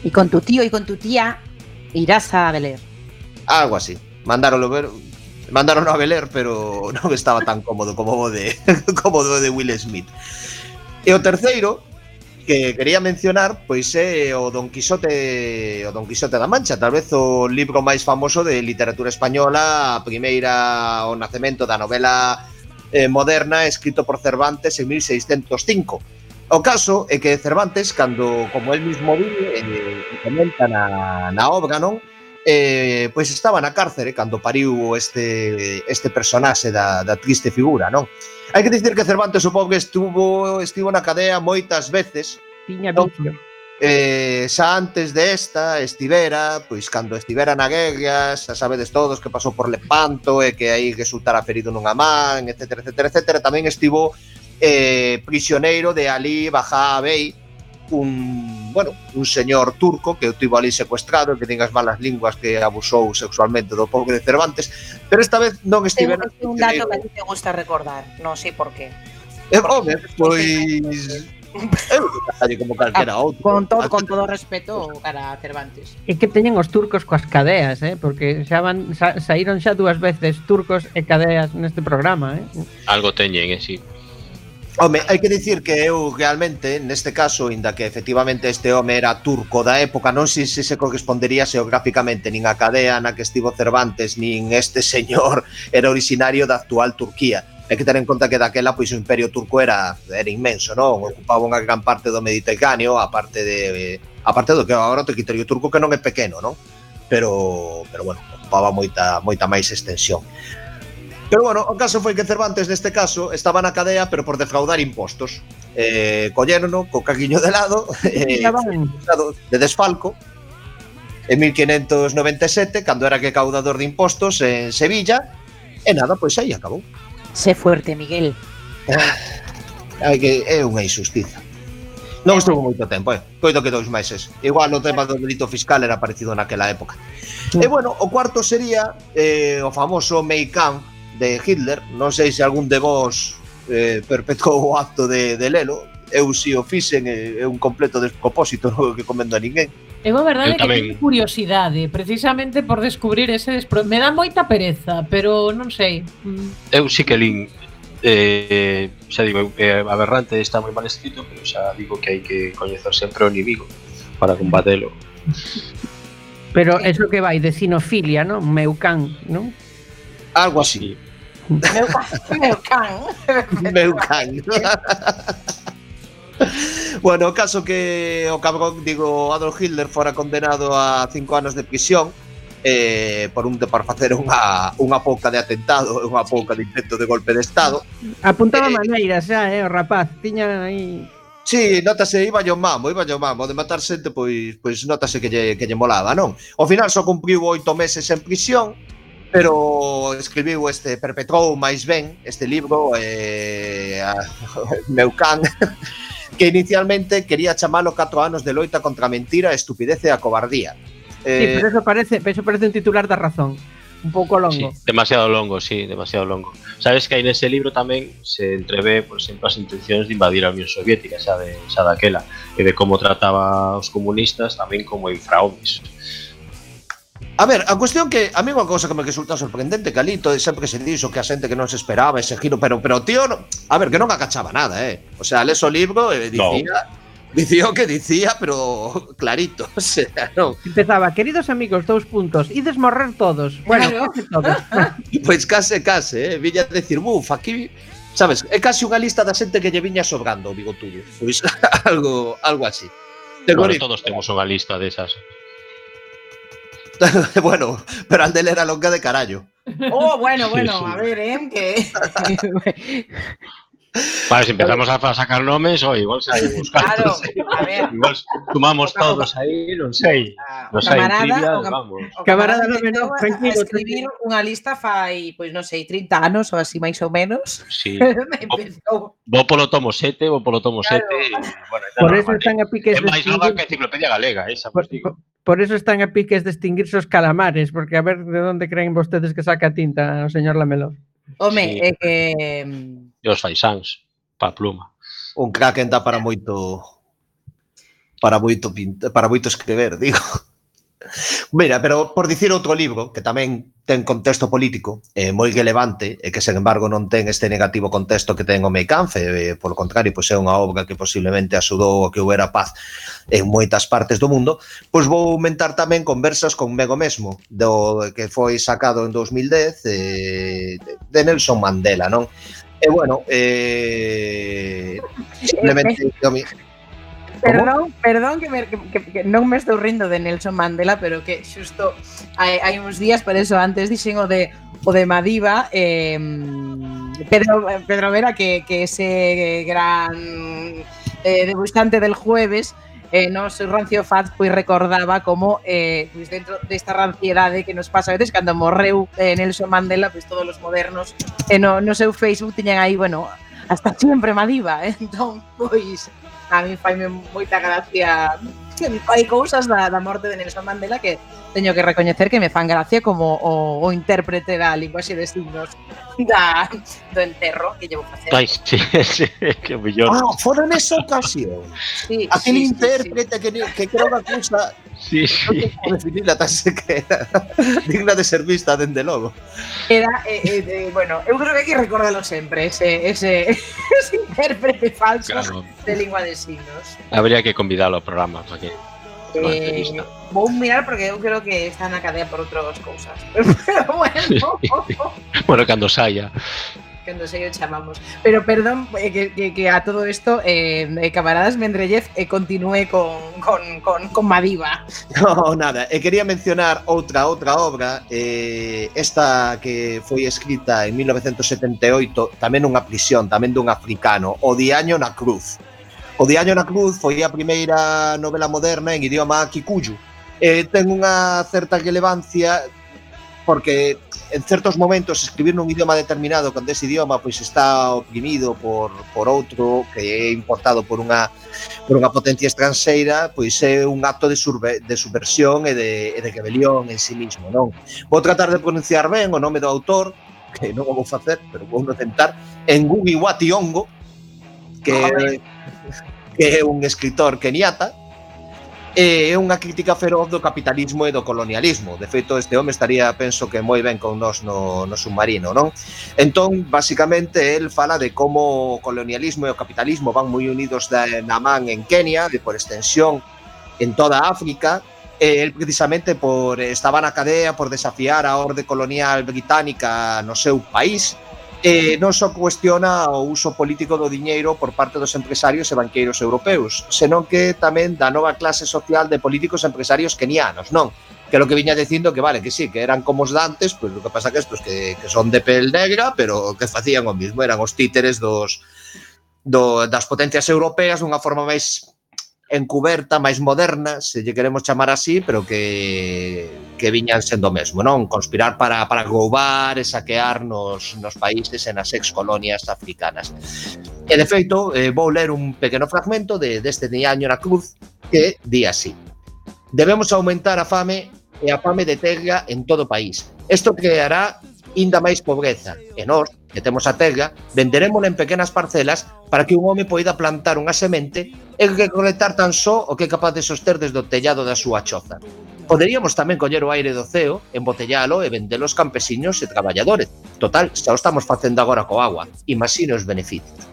E con tu tío e con tu tía irás a Beler. Algo así. Mandaron ver, mandaron a Beler, pero *laughs* non estaba tan cómodo como o de *laughs* como o de Will Smith. E o terceiro que quería mencionar pois é o Don Quixote o Don Quixote da Mancha, tal vez o libro máis famoso de literatura española, a primeira o nacemento da novela eh, moderna escrito por Cervantes en 1605. O caso é que Cervantes, cando, como el mismo di, eh, comenta na, na obra, non? Eh, pois estaba na cárcere cando pariu este, este personaxe da, da triste figura, non? Hai que dicir que Cervantes supón que estuvo estivo na cadea moitas veces. Tiña vicio. Eh, xa antes desta estivera, pois cando estivera na guerra, xa sabedes todos que pasou por Lepanto e que aí resultara ferido nunha man, etc, etc, etc, tamén estivo eh, prisioneiro de Ali Bajá Bey, un bueno, un señor turco que o tivo ali secuestrado, que ten as malas linguas que abusou sexualmente do pobre de Cervantes, pero esta vez non estiveron... Un dato que a ti te gusta recordar, non sei por qué. Eh, home, pois... Eu como calquera ah, outro. Con todo, ah, con todo respeto cara a Cervantes. E que teñen os turcos coas cadeas, eh? Porque xa van, sa, saíron xa dúas veces turcos e cadeas neste programa, eh? Algo teñen, eh, sí. Si. Home, hai que dicir que eu realmente, neste caso, inda que efectivamente este home era turco da época, non sei se se correspondería xeográficamente nin a cadea na que estivo Cervantes, nin este señor *laughs* era originario da actual Turquía. Hai que ter en conta que daquela pois o imperio turco era era inmenso, non? Ocupaba unha gran parte do Mediterráneo, a parte de a parte do que agora o territorio turco que non é pequeno, non? Pero pero bueno, ocupaba moita moita máis extensión. Pero bueno, o caso foi que Cervantes neste caso estaba na cadea pero por defraudar impostos. Eh, collerno co caguiño de lado *laughs* eh, de desfalco en 1597 cando era que caudador de impostos en Sevilla e nada, pois aí acabou. Sé fuerte, Miguel. *sighs* Ah, que é unha injustiza. Non estuvo moito tempo, eh? Coido que dous meses. Igual o tema do delito fiscal era parecido naquela época. Sí. E bueno, o cuarto sería eh, o famoso Mei Kampf, de Hitler. Non sei se algún de vos eh, perpetuou o acto de, de lelo. Eu si o fixen eh, é un completo descopósito, *laughs* non que comendo a ninguén. Eu a verdade eu que teño curiosidade, precisamente por descubrir ese despro... Me dá moita pereza, pero non sei. Mm. Eu si que lin eh, xa digo, eh, aberrante está moi mal escrito, pero xa digo que hai que coñecer sempre o inimigo para combatelo. Pero é o que vai de sinofilia, non? Meu can, non? Algo así. Sí. Meu, meu can. meu can. bueno, o caso que o cabrón, digo, Adolf Hitler fora condenado a cinco anos de prisión eh, por un de por facer unha unha pouca de atentado, unha pouca de intento de golpe de estado. Apuntaba eh, maneiras xa, eh, o rapaz, tiña aí Sí, notase, iba yo mamo, iba yo mamo De matar xente, pois, pois notase que lle, que lle molaba, non? Ao final só cumpriu oito meses en prisión pero escribiu este perpetrou máis ben este libro eh, a, *laughs* meu can *laughs* que inicialmente quería chamalo 4 anos de loita contra a mentira, a estupidez e a cobardía. Eh, sí, pero eh, eso parece, eso parece un titular da razón. Un pouco longo. Sí, demasiado longo, sí, demasiado longo. Sabes que aí nese libro tamén se entrevé, por exemplo, as intencións de invadir a Unión Soviética, xa, de, xa daquela, e de como trataba os comunistas tamén como infrahomes. A ver, a cuestión que a mí unha cousa que me resulta sorprendente que todo sempre que se dixo que a xente que non se esperaba ese giro, pero pero tío, no, a ver, que non agachaba nada, eh. O sea, leso o libro e eh, dicía no. Dicía o que dicía, pero clarito, *laughs* o sea, non. Empezaba, queridos amigos, dous puntos, ides morrer todos. Bueno, claro. todos. *laughs* pois pues case, case, eh. Viña a decir, buf, aquí Sabes, é case unha lista da xente que lle viña sobrando o bigotudo. Pois *laughs* algo algo así. Bueno, todos temos unha lista desas. De *laughs* bueno, pero al del era longa de carallo. Oh, bueno, bueno, a ver, ¿eh? Que... *laughs* *laughs* Vale, si empezamos a sacar nomes, o igual se hai uns Claro, a ver. Igual sumamos todos aí, non sei. Ah, non sei, camarada, trivial, vamos. Camarada, no menos, tranquilo. A escribir unha lista fai, pois non sei, 30 anos ou así máis ou menos. Sí. *laughs* vou polo tomo 7, vou polo tomo 7. Claro. E, bueno, Por eso están a piques de... É máis nova que a enciclopedia galega, esa, pois digo. Por eso están a piques de extinguirse os calamares, porque a ver de onde creen vostedes que saca tinta o señor Lameló. Home, sí. é que E os faisáns, para pluma. Un crack enda para moito para moito pinta, para moito escrever, *laughs* digo. Mira, pero por dicir outro libro que tamén ten contexto político eh, moi relevante e que, sen embargo, non ten este negativo contexto que ten o Meicanfe eh, polo contrario, pois é unha obra que posiblemente axudou a que houbera paz en moitas partes do mundo pois vou aumentar tamén conversas con Mego mesmo do que foi sacado en 2010 eh, de Nelson Mandela non Eh, bueno, eh, *laughs* simplemente... Perdón, perdón que, me, que, que non me estou rindo de Nelson Mandela, pero que xusto hai, hai uns días, por eso antes dixen o de o de Madiba, eh, Pedro, Pedro Vera, que, que ese gran eh, debutante del jueves, eh, no seu Rancio Faz pois recordaba como eh, pois dentro desta ranciedade que nos pasa a veces cando morreu eh, Nelson Mandela, pois todos os modernos eh, no, no seu Facebook tiñan aí, bueno, hasta sempre Madiva, eh? *laughs* entón, pois a mí faime moita gracia *laughs* hai cousas da, da morte de Nelson Mandela que teño que recoñecer que me fan gracia como o, o intérprete da linguaxe de signos da, do enterro que llevo facer. Ai, sí, *laughs* sí, que mellor. Ah, fora nesa ocasión. Sí, Aquel sí, intérprete sí, sí. que, que creo que acusa Sí, sí. Non definir a digna de ser vista, dende logo. Era, eh, eh, bueno, eu creo que hai que recordalo sempre, ese, ese, *laughs* ese intérprete falso claro. de lingua de signos. Habría que convidalo ao programa, para que... Eh, vou mirar porque eu creo que está na cadea por outras cousas. *laughs* Pero bueno. Sí. *laughs* bueno, cando saia que nos ellos chamamos. Pero perdón eh, que, que, que, a todo esto, eh, eh camaradas Mendrellez, eh, continúe con, con, con, con Madiva. *laughs* No, nada, eh, quería mencionar outra outra obra, eh, esta que foi escrita en 1978, tamén nunha prisión, tamén dun africano, O Diaño na Cruz. O Diaño na Cruz foi a primeira novela moderna en idioma kikuyu. Eh, ten unha certa relevancia porque en certos momentos escribir nun idioma determinado cando ese idioma pois está oprimido por, por outro que é importado por unha por unha potencia estranxeira, pois é un acto de, surve, de subversión e de, e de rebelión en sí mismo, non? Vou tratar de pronunciar ben o nome do autor, que non o vou facer, pero vou no tentar, Ngugi Wationgo, que, que é un escritor keniata, e é unha crítica feroz do capitalismo e do colonialismo. De feito, este home estaría, penso que moi ben con nós no, no submarino, non? Entón, basicamente, el fala de como o colonialismo e o capitalismo van moi unidos da, na man en Kenia, de por extensión en toda África, e el precisamente por estaba na cadea por desafiar a orde colonial británica no seu país, eh, non só cuestiona o uso político do diñeiro por parte dos empresarios e banqueiros europeus, senón que tamén da nova clase social de políticos empresarios kenianos, non? que lo que viña dicindo que vale, que sí, que eran como os dantes, pois pues, o que pasa que estos que, que son de pel negra, pero que facían o mismo, eran os títeres dos, do, das potencias europeas dunha forma máis encuberta, máis moderna, se lle queremos chamar así, pero que que viñan sendo o mesmo, non? Conspirar para, para roubar e saquear nos, nos países e nas ex-colonias africanas. E, de feito, eh, vou ler un pequeno fragmento de, deste diaño na cruz que di así. Debemos aumentar a fame e a fame de terra en todo o país. Isto creará inda máis pobreza. E nós, que temos a terra, venderémola en pequenas parcelas para que un home poida plantar unha semente e recolectar tan só o que é capaz de soster desde o tellado da súa choza. Poderíamos tamén coller o aire do ceo, embotellalo e vendelo aos campesiños e traballadores. Total, xa o estamos facendo agora co agua. Imagine os beneficios.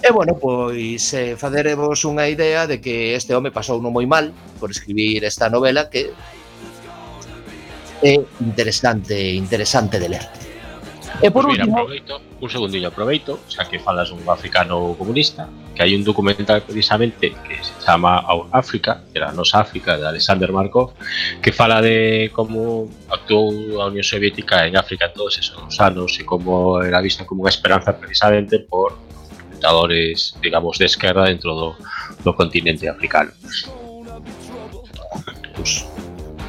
E bueno, pois eh, faderevos unha idea de que este home pasou non moi mal por escribir esta novela que é interesante, interesante de ler. E eh, eh, por pues mira, último, aproveito, un segundinho aproveito, xa que falas un africano comunista, que hai un documental precisamente que se chama Our África, que era a nosa África, de Alexander Markov, que fala de como actuou a Unión Soviética en África todos esos anos e como era vista como unha esperanza precisamente por dictadores, digamos, de esquerda dentro do, do continente africano. Pues,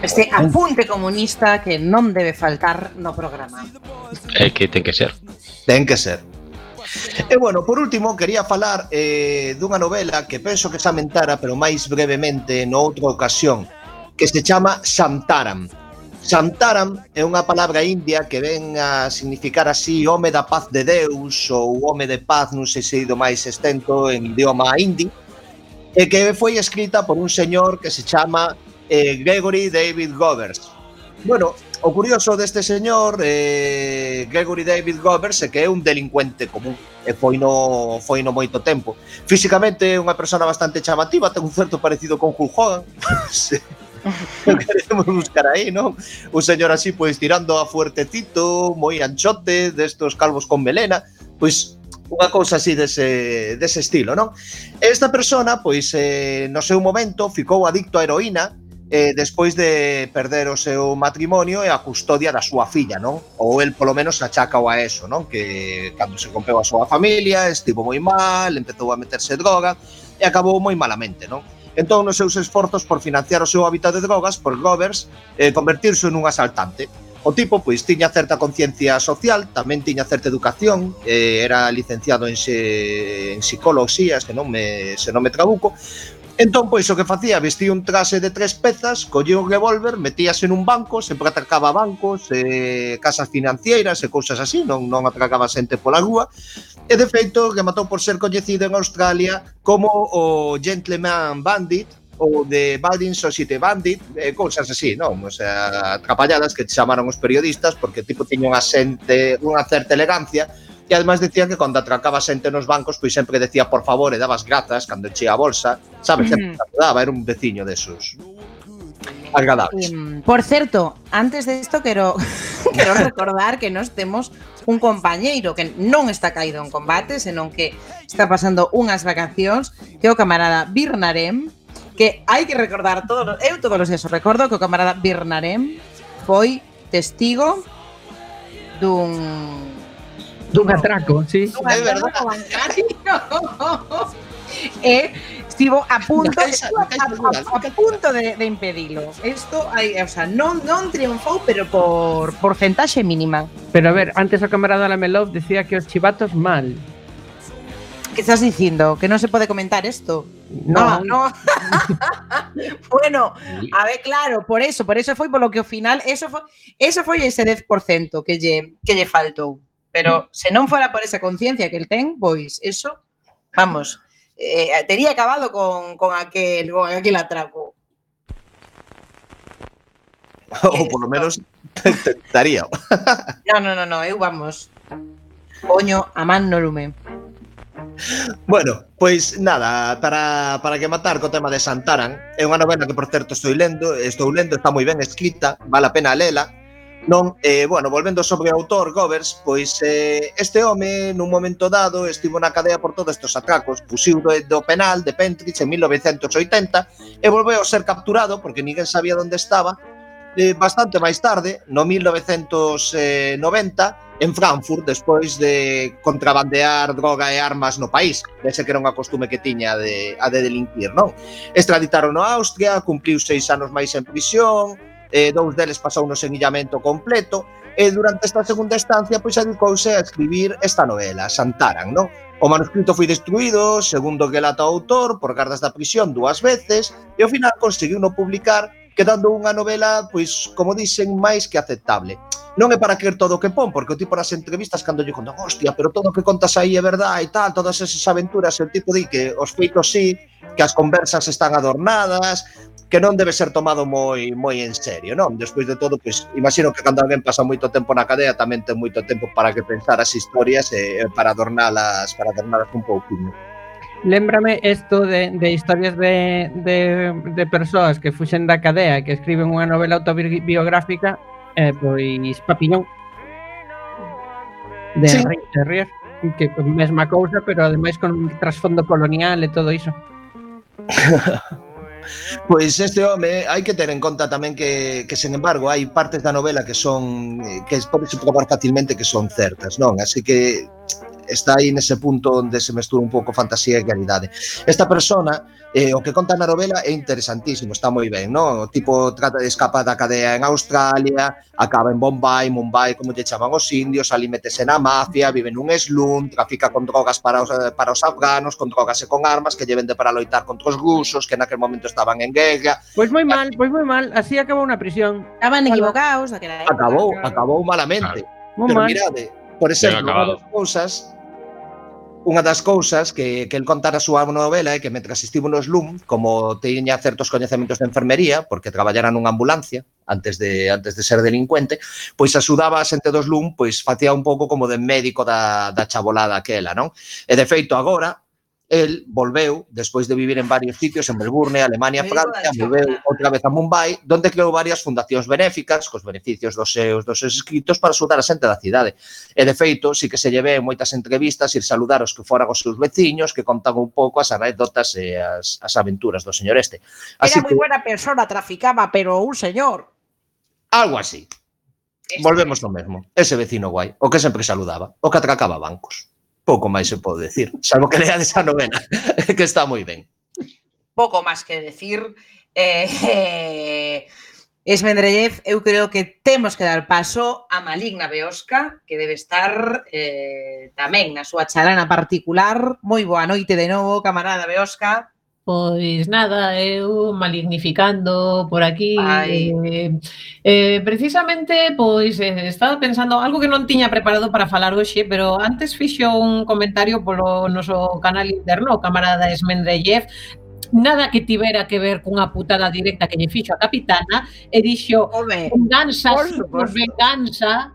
Este apunte comunista que non debe faltar no programa. É que ten que ser. Ten que ser. E bueno, por último, quería falar eh, dunha novela que penso que xa mentara, pero máis brevemente, noutra ocasión, que se chama Santaram. Santaram é unha palabra india que ven a significar así home da paz de Deus ou home de paz, non sei se ido máis extento en idioma hindi, e que foi escrita por un señor que se chama eh, Gregory David Govers. Bueno, o curioso deste señor eh, Gregory David Govers é que é un delincuente común e foi no, foi no moito tempo. Físicamente é unha persona bastante chamativa, ten un certo parecido con Hulk Hogan. *laughs* o queremos buscar aí, non? Un señor así, pois, tirando a fuertecito, moi anchote, destos calvos con melena, pois, unha cousa así dese, dese estilo, non? Esta persona, pois, eh, no seu momento ficou adicto a heroína eh, despois de perder o seu matrimonio e a custodia da súa filla, non? Ou el polo menos achacao a eso, non? Que cando se rompeu a súa familia, estivo moi mal, empezou a meterse droga e acabou moi malamente, non? Entón, nos seus esforzos por financiar o seu hábitat de drogas, por Govers, eh, convertirse nun asaltante. O tipo, pois, tiña certa conciencia social, tamén tiña certa educación, eh, era licenciado en, xe, en psicología, se non me, se non me trabuco, Entón, pois, o que facía, vestía un traxe de tres pezas, collía un revólver, metíase nun banco, sempre atracaba bancos, eh, casas financieras e cousas así, non, non atracaba xente pola rúa, e de feito rematou por ser coñecido en Australia como o Gentleman Bandit, ou de Baldin Society Bandit, eh, cousas así, non? O sea, atrapalladas que chamaron os periodistas porque tipo tiña unha xente, unha certa elegancia, E ademais decía que cando atracaba xente nos bancos, pois sempre decía por favor e dabas grazas cando enchía a bolsa, sabes, sempre mm. daba, era un veciño desos. Agradables. Um, por certo, antes de isto quero *laughs* quero recordar que nos temos un compañeiro que non está caído en combate, senón que está pasando unhas vacacións, que é o camarada Birnarem, que hai que recordar todos, eu todos os días o recordo que o camarada Birnarem foi testigo dun Dun atraco, sí. Dun atraco bancario. *laughs* Eh, e estivo a punto, caixa, a, a, a, a punto de, de impedilo. Isto hai, o sea, non non triunfou, pero por porcentaxe mínima. Pero a ver, antes o camarada Lamelov decía que os chivatos mal. Que estás dicindo? Que non se pode comentar isto. No, ah, no. no. *laughs* bueno, a ver, claro, por eso, por eso foi polo que ao final, eso foi, eso foi ese 10% que lle que lle faltou. Pero mm. se non fora por esa conciencia que el ten, pois eso, vamos, eh, tería acabado con, con, aquel, con aquel atraco. *laughs* Ou polo menos tentaría. non, *laughs* non, non, no, eu vamos. Poño a man no lume. Bueno, pois nada, para, para que matar co tema de Santaran, é unha novela que, por certo, estou lendo, estou lendo, está moi ben escrita, vale a pena lela, Non, eh, bueno, volvendo sobre o autor Govers, pois eh, este home nun momento dado estivo na cadea por todos estes atracos, fusiu do, do penal de Pentridge en 1980 e volveu a ser capturado porque ninguén sabía onde estaba eh, bastante máis tarde, no 1990, en Frankfurt, despois de contrabandear droga e armas no país. Dese que era unha costume que tiña de, a de delinquir, non? Extraditaron a Austria, cumpliu seis anos máis en prisión, eh, dous deles pasou no senillamento completo, e durante esta segunda estancia pois dedicouse a escribir esta novela, Santaran, non? O manuscrito foi destruído, segundo que lata o autor, por gardas da prisión dúas veces, e ao final conseguiu no publicar quedando unha novela, pois, como dicen, máis que aceptable. Non é para creer todo o que pon, porque o tipo nas entrevistas cando lle contan, hostia, pero todo o que contas aí é verdade e tal, todas esas aventuras, o tipo di que os feitos sí, que as conversas están adornadas, que non debe ser tomado moi moi en serio, non? Despois de todo, pois imagino que cando alguén pasa moito tempo na cadea tamén ten moito tempo para que pensar as historias e eh, para adornalas, para adornalas un pouquinho. Lémbrame isto de, de historias de, de, de persoas que fuxen da cadea que escriben unha novela autobiográfica eh, pois Papiñón de sí. Terrier que mesma cousa pero ademais con un trasfondo colonial e todo iso *laughs* Pois este home, hai que ter en conta tamén que, que sen embargo, hai partes da novela que son eh, que podes probar facilmente que son certas, non? Así que está aí nese punto onde se mestura un pouco fantasía e realidade. Esta persona, eh, o que conta na novela é interesantísimo, está moi ben, no? O tipo trata de escapar da cadea en Australia, acaba en Bombay, Mumbai, como lle chaman os indios, ali metese na mafia, vive nun slum, trafica con drogas para os, para os afganos, con drogas e con armas que lle vende para loitar contra os rusos, que naquel momento estaban en guerra. Pois moi mal, pois moi mal, así acabou na prisión. Estaban equivocados daquela época. Acabou, acabou malamente. Claro. Pero mirade, por exemplo, unha das cousas Unha das cousas que, que el contara a súa novela é que mentras estivo nos Slum, como teña certos coñecementos de enfermería, porque traballara nunha ambulancia antes de antes de ser delincuente, pois axudaba a xente dos Slum, pois facía un pouco como de médico da, da chabolada aquela, non? E de feito agora, el volveu, despois de vivir en varios sitios, en Melbourne, Alemania, Francia, volveu outra vez a Mumbai, donde creou varias fundacións benéficas cos beneficios dos seus dos seus escritos para axudar a xente da cidade. E, de feito, si que se lle ve en moitas entrevistas ir saludar os que foran os seus veciños, que contan un pouco as anécdotas e as, as aventuras do señor este. Así Era moi buena persona, traficaba, pero un señor. Algo así. Este... Volvemos ao mesmo. Ese vecino guai, o que sempre saludaba, o que atracaba bancos pouco máis se pode decir, salvo que leades esa novela, *laughs* que está moi ben. Pouco máis que decir. Eh, eh, Esmendrellev, eu creo que temos que dar paso a Maligna Beosca, que debe estar eh, tamén na súa charana particular. Moi boa noite de novo, camarada Beosca. Pois nada, eu malignificando por aquí. Ai. Eh, eh, precisamente, pois, eh, estaba pensando algo que non tiña preparado para falar hoxe, pero antes fixo un comentario polo noso canal interno, o camarada Esmendrellev, nada que tivera que ver cunha putada directa que lle fixo a capitana, e dixo, Home, venganza, por venganza,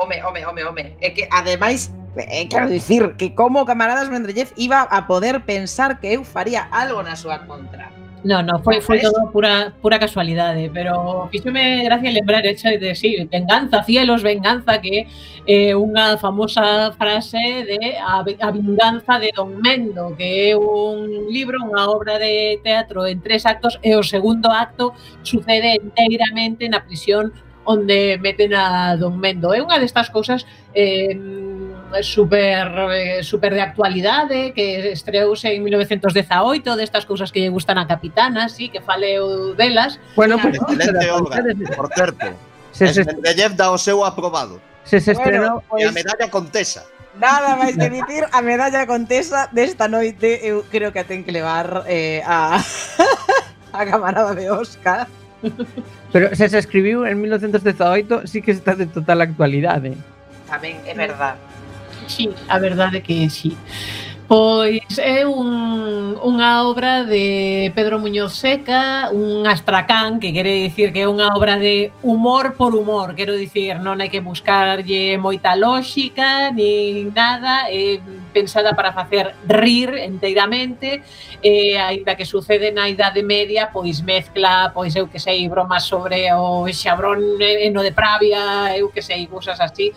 Home, home, home, home. É que ademais Eh, quero dicir que como camaradas Mendrellev iba a poder pensar que eu faría algo na súa contra. No, no, foi, foi todo pura, pura casualidade, pero fixome gracia lembrar hecho de sí, venganza, cielos, venganza, que é eh, unha famosa frase de a, a vinganza de Don Mendo, que é un libro, unha obra de teatro en tres actos, e o segundo acto sucede enteiramente na prisión onde meten a Don Mendo. É unha destas cousas eh, super, eh, super de actualidade, que estreouse en 1918, destas cousas que lle gustan a Capitana, sí, que faleu delas. Bueno, pues, excelente obra, por certo. Se, se, eh, Mendeleev dá o seu aprobado. Se se estrenou... Bueno, pues, e a medalla contesa. Nada máis que dicir, a medalla contesa desta noite eu creo que a ten que levar eh, a, *laughs* a camarada de Óscar. Pero se se escribiu en 1918, sí que está de total actualidade. Tamén, é verdade sí, a verdade que sí. Pois é un, unha obra de Pedro Muñoz Seca, un astracán, que quere dicir que é unha obra de humor por humor, quero dicir, non hai que buscarlle moita lóxica, nin nada, é pensada para facer rir enteiramente, e aínda que sucede na Idade Media, pois mezcla, pois eu que sei, bromas sobre o xabrón eno de pravia, eu que sei, cousas así,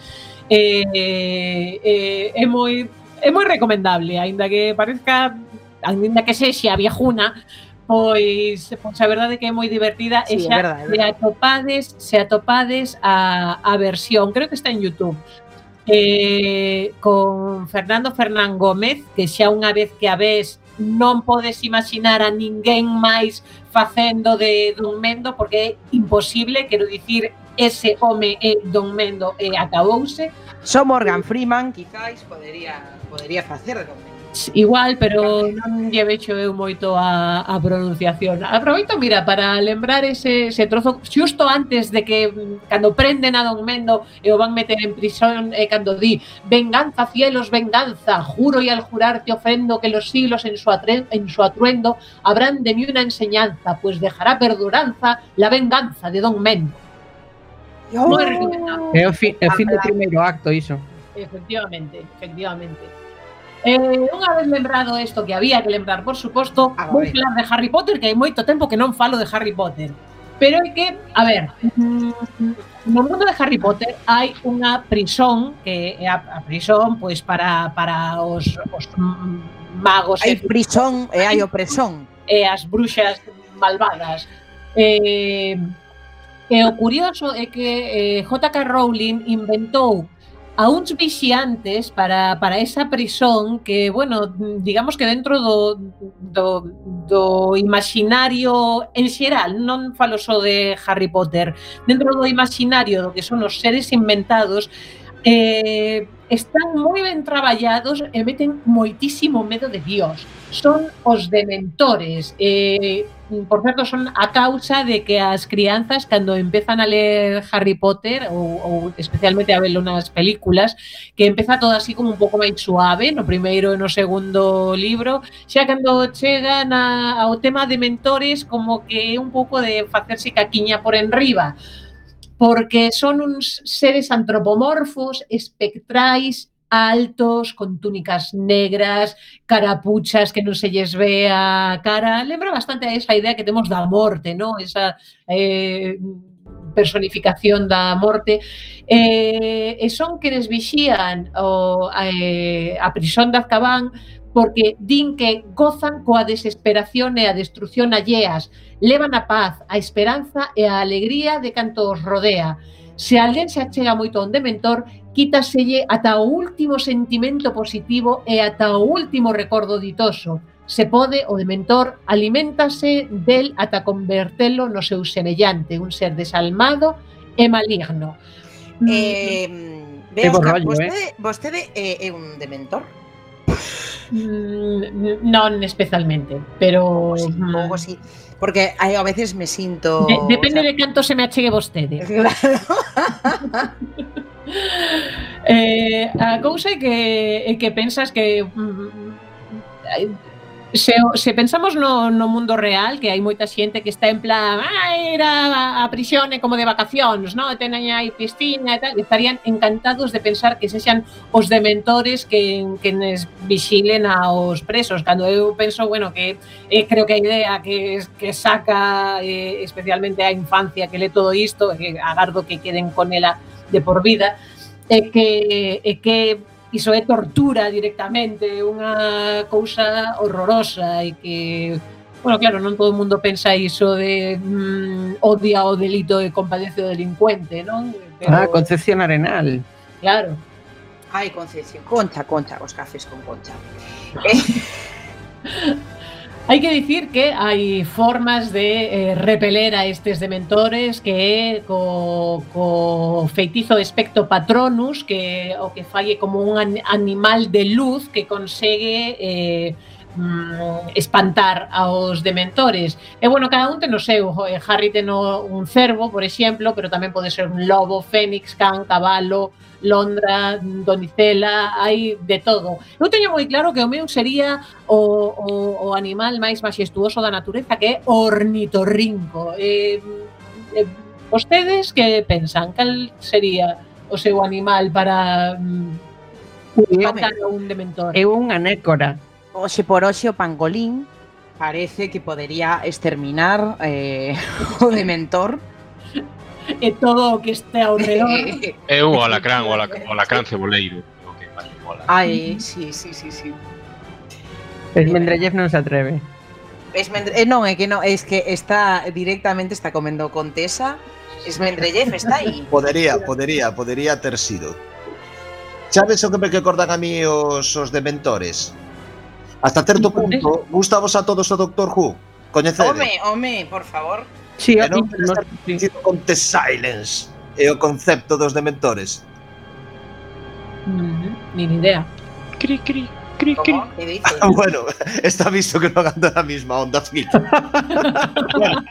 eh, eh, é moi é moi recomendable, aínda que parezca aínda que sexa viajuna, pois, pois a verdade é que é moi divertida sí, e xa verdade, é verdade. se atopades, se atopades a, a versión, creo que está en YouTube. Eh, con Fernando Fernán Gómez, que xa unha vez que a ves non podes imaginar a ninguén máis facendo de Don mendo porque é imposible, quero dicir, ese home é Don Mendo eh, e acabouse. Só Morgan Freeman, quizáis, podería, podería facer de Don Mendo. Igual, pero non lle vexo eu moito a, a pronunciación. Aproveito, mira, para lembrar ese, ese trozo xusto antes de que mm, cando prenden a Don Mendo e o van meter en prisión e cando di venganza, cielos, venganza, juro e al jurar te ofendo que los siglos en su, atre, en su atruendo habrán de mí una enseñanza, pues dejará perduranza la venganza de Don Mendo. ¡Oh! recomendable. Es el fin, el fin del primeiro acto, iso. Efectivamente, efectivamente. Eh, unha vez lembrado isto que había que lembrar, por suposto, ah, vou falar de Harry Potter, que hai moito tempo que non falo de Harry Potter. Pero é que, a ver, no mundo de Harry Potter hai unha prisón que é a, a prisón pois para para os, os magos. Hai prisón e eh, hai opresón. E eh, as bruxas malvadas. Eh, Eh, e o curioso é que eh, J.K. Rowling inventou a uns vixiantes para, para esa prisión que, bueno, digamos que dentro do, do, do imaginario en xeral, non falo só de Harry Potter, dentro do imaginario do que son os seres inventados, eh, están moi ben traballados e meten moitísimo medo de Dios. Son os dementores, eh, por certo, son a causa de que as crianzas, cando empezan a ler Harry Potter, ou, ou especialmente a verlo nas películas, que empeza todo así como un pouco máis suave, no primeiro e no segundo libro, xa cando chegan a, ao tema de mentores, como que é un pouco de facerse caquiña por enriba, porque son uns seres antropomorfos, espectrais, altos, con túnicas negras, carapuchas que non se lles ve a cara. Lembra bastante a esa idea que temos da morte, ¿no? Esa eh, personificación da morte. Eh, e son quenes vixían o, eh, a prisión de Azkaban porque din que gozan coa desesperación e a destrucción alleas, levan a paz, a esperanza e a alegría de canto os rodea. Se alguén se achega moito a un dementor, quítaselle ata o último sentimento positivo e ata o último recordo ditoso. Se pode, o dementor alimentase del ata convertelo no seu semellante, un ser desalmado e maligno. Eh, mm. mm, vea, Oscar, rollo, ¿eh? vostede, eh? vostede é, é un dementor? Mm, non especialmente, pero... Pouco sí, pouco sí porque aí a veces me sinto... De, depende o sea, de canto se me achegue vostede. *laughs* Claro. *laughs* eh, a cousa é que, é que pensas que... Mm, mm Se, se pensamos no, no mundo real, que hai moita xente que está en plan, ah, ir a prisión é como de vacacións, no? tenen aí piscina e tal, estarían encantados de pensar que sexan os dementores que, que nes vixilen aos presos. Cando eu penso, bueno, que eh, creo que a idea que, que saca eh, especialmente a infancia que le todo isto, que agardo que queden con ela de por vida, é que, é que iso é tortura directamente, unha cousa horrorosa e que Bueno, claro, non todo o mundo pensa iso de mm, odia o delito e compadece o delincuente, non? Pero... Ah, Concepción Arenal. Claro. Ai, Concepción, Concha, Concha, os cafés con Concha. Eh... *laughs* Hai que dicir que hai formas de eh, repeler a estes dementores que é co, co feitizo espectro patronus que o que falle como un animal de luz que consegue eh, mm, espantar aos dementores. E bueno, cada un ten o seu, eh, Harry ten un cervo, por exemplo, pero tamén pode ser un lobo, fénix, can, cabalo, Londra, Donicela, hai de todo. Eu teño moi claro que o meu sería o, o, o animal máis majestuoso da natureza que é o ornitorrinco. Eh, eh, vostedes que pensan? Cal sería o seu animal para mm, espantar a un dementor? É unha nécora hoxe por hoxe o pangolín parece que podería exterminar eh, *laughs* o dementor e todo o que este ao redor. é o alacrán, o alacrán, o alacrán ceboleiro. Okay, vale, Ai, sí, sí, sí, sí. Esmendrellev non se atreve. Esmendre... Eh, non, é que non, es que está directamente está comendo contesa. Esmendrellev está aí. Podería, podería, podería ter sido. Sabes o que me recordan a mí os, os dementores? Hasta certo punto, gustamos a todos o Doctor Who? Coñecedes? Home, home, por favor. Sí, aquí non nos- sí. Con The Silence e o concepto dos dementores. Mm, Ni idea. Cri, cri, cri, cri. ¿Cómo? ¿Qué dices? *laughs* bueno, está visto que non ando na mesma onda, Fito. *laughs* bueno.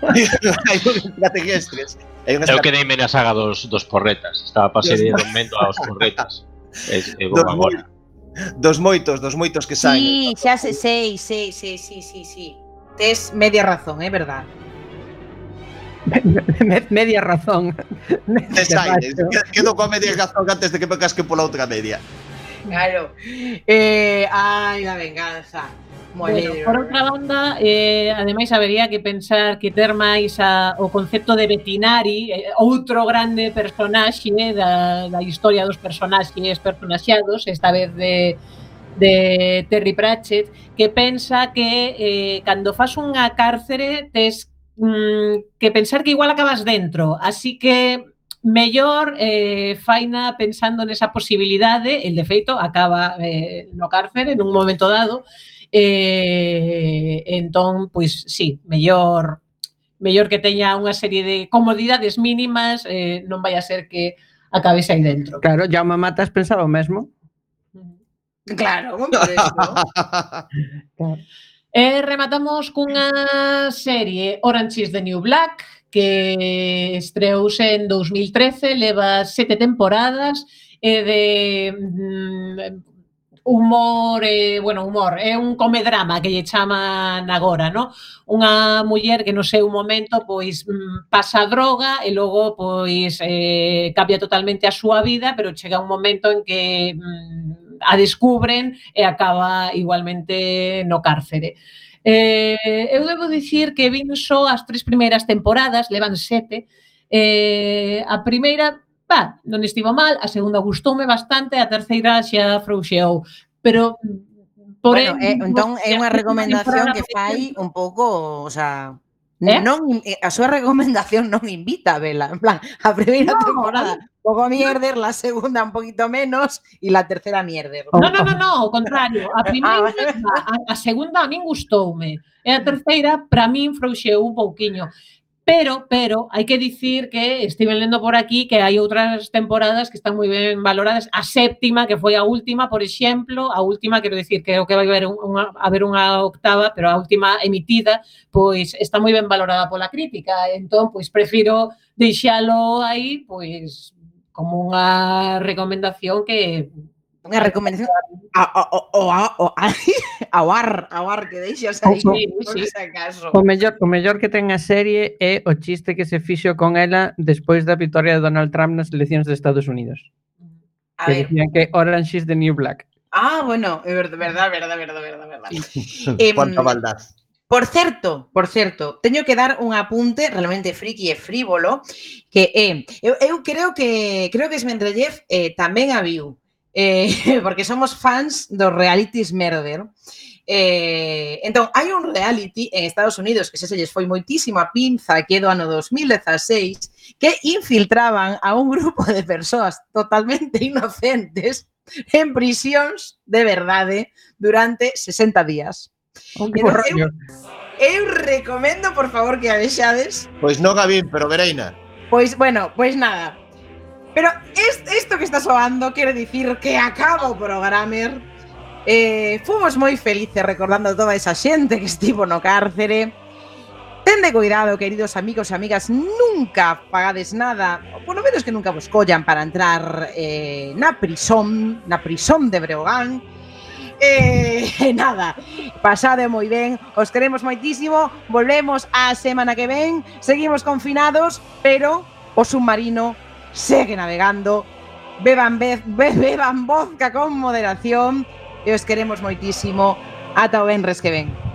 *laughs* Hai un extraterrestres. Hai un Eu quedeime na saga dos, dos porretas. Estaba para ser Dios. do mendo aos porretas. E, e vou dos moitos, dos moitos que saen. Sí, xa se sei, sei, sei, sí, sí, sí. Tes media razón, é eh, verdad. *laughs* Me, media razón. Tes aires, quedo coa media razón antes de que me casque pola outra media. Claro. Eh, ai, la venganza. Bueno, por outra banda, eh, ademais habería que pensar que ter máis a, o concepto de Betinari, eh, outro grande personaxe eh, da, da historia dos personaxes personaxeados, esta vez de, de Terry Pratchett, que pensa que eh, cando fas unha cárcere tes mm, que pensar que igual acabas dentro, así que mellor eh, faina pensando nesa posibilidade, el de feito acaba eh, no cárcere nun momento dado, eh, entón, pois, sí, mellor mellor que teña unha serie de comodidades mínimas, eh, non vai a ser que acabes aí dentro. Claro, ya me matas pensaba o mesmo. Claro, por eso. *laughs* Eh, rematamos cunha serie Orange is the New Black, que estreouse en 2013, leva sete temporadas mm, e de humor, eh, bueno, humor, é un comedrama que lle chaman agora, no? Unha muller que no seu momento pois mm, pasa a droga e logo pois eh, cambia totalmente a súa vida, pero chega un momento en que mm, a descubren e acaba igualmente no cárcere. Eh, eu debo dicir que vin só as tres primeiras temporadas, levan sete. Eh, a primeira, va, non estivo mal, a segunda gustoume bastante, a terceira xa frouxeou. Pero, porén... Bueno, eh, entón, é unha *laughs* recomendación que fai un pouco, o sea, Eh? Non, eh, a súa recomendación non invita a vela, en plan, a primeira no, temporada pouco mierder, la segunda un poquito menos e la terceira mierder. No, no, no, no, ao contrario, a *laughs* ah, primeira, a, a segunda a min gustoume, e a terceira para min frouxeu un pouquiño. Pero, pero, hai que dicir que estive lendo por aquí que hai outras temporadas que están moi ben valoradas. A séptima, que foi a última, por exemplo, a última, quero dicir, creo que vai haber unha, haber unha octava, pero a última emitida, pois está moi ben valorada pola crítica. Entón, pois prefiro deixalo aí, pois como unha recomendación que Unha recomendación a a a *laughs* a ao ar, ao ar que deixas aí. O, sí, sí. o, mellor, o mellor que ten a serie é o chiste que se fixo con ela despois da vitória de Donald Trump nas eleccións de Estados Unidos. A que ver. que Orange is the New Black. Ah, bueno, é verdad, verdad, verdad, verdad, verdad. eh, *laughs* Cuánta maldad. Por certo, por certo, teño que dar un apunte realmente friki e frívolo que é, eh, eu, eu creo que creo que Smendrellev eh, tamén a viu eh, *laughs* porque somos fans dos realities murder. Eh, entón, hai un reality en Estados Unidos que se selles foi moitísimo a pinza que é do ano 2016 que infiltraban a un grupo de persoas totalmente *laughs* inocentes en prisións de verdade durante 60 días. Oh, entón, eu, eu recomendo, por favor, que a vexades. Pois non a vin, pero Vereina. Pois, bueno, pois nada, Pero es, isto que está soando quere dicir que acabo o programer. Eh, fomos moi felices recordando toda esa xente que estivo no cárcere. Tende cuidado, queridos amigos e amigas, nunca pagades nada, ou polo menos que nunca vos collan para entrar eh, na prisón, na prisón de Breogán. Eh, *laughs* nada, pasade moi ben, os queremos moitísimo, volvemos a semana que ven, seguimos confinados, pero o submarino segue navegando, beban, be, be, beban vodka con moderación. E os queremos moitísimo ata o venres que ven.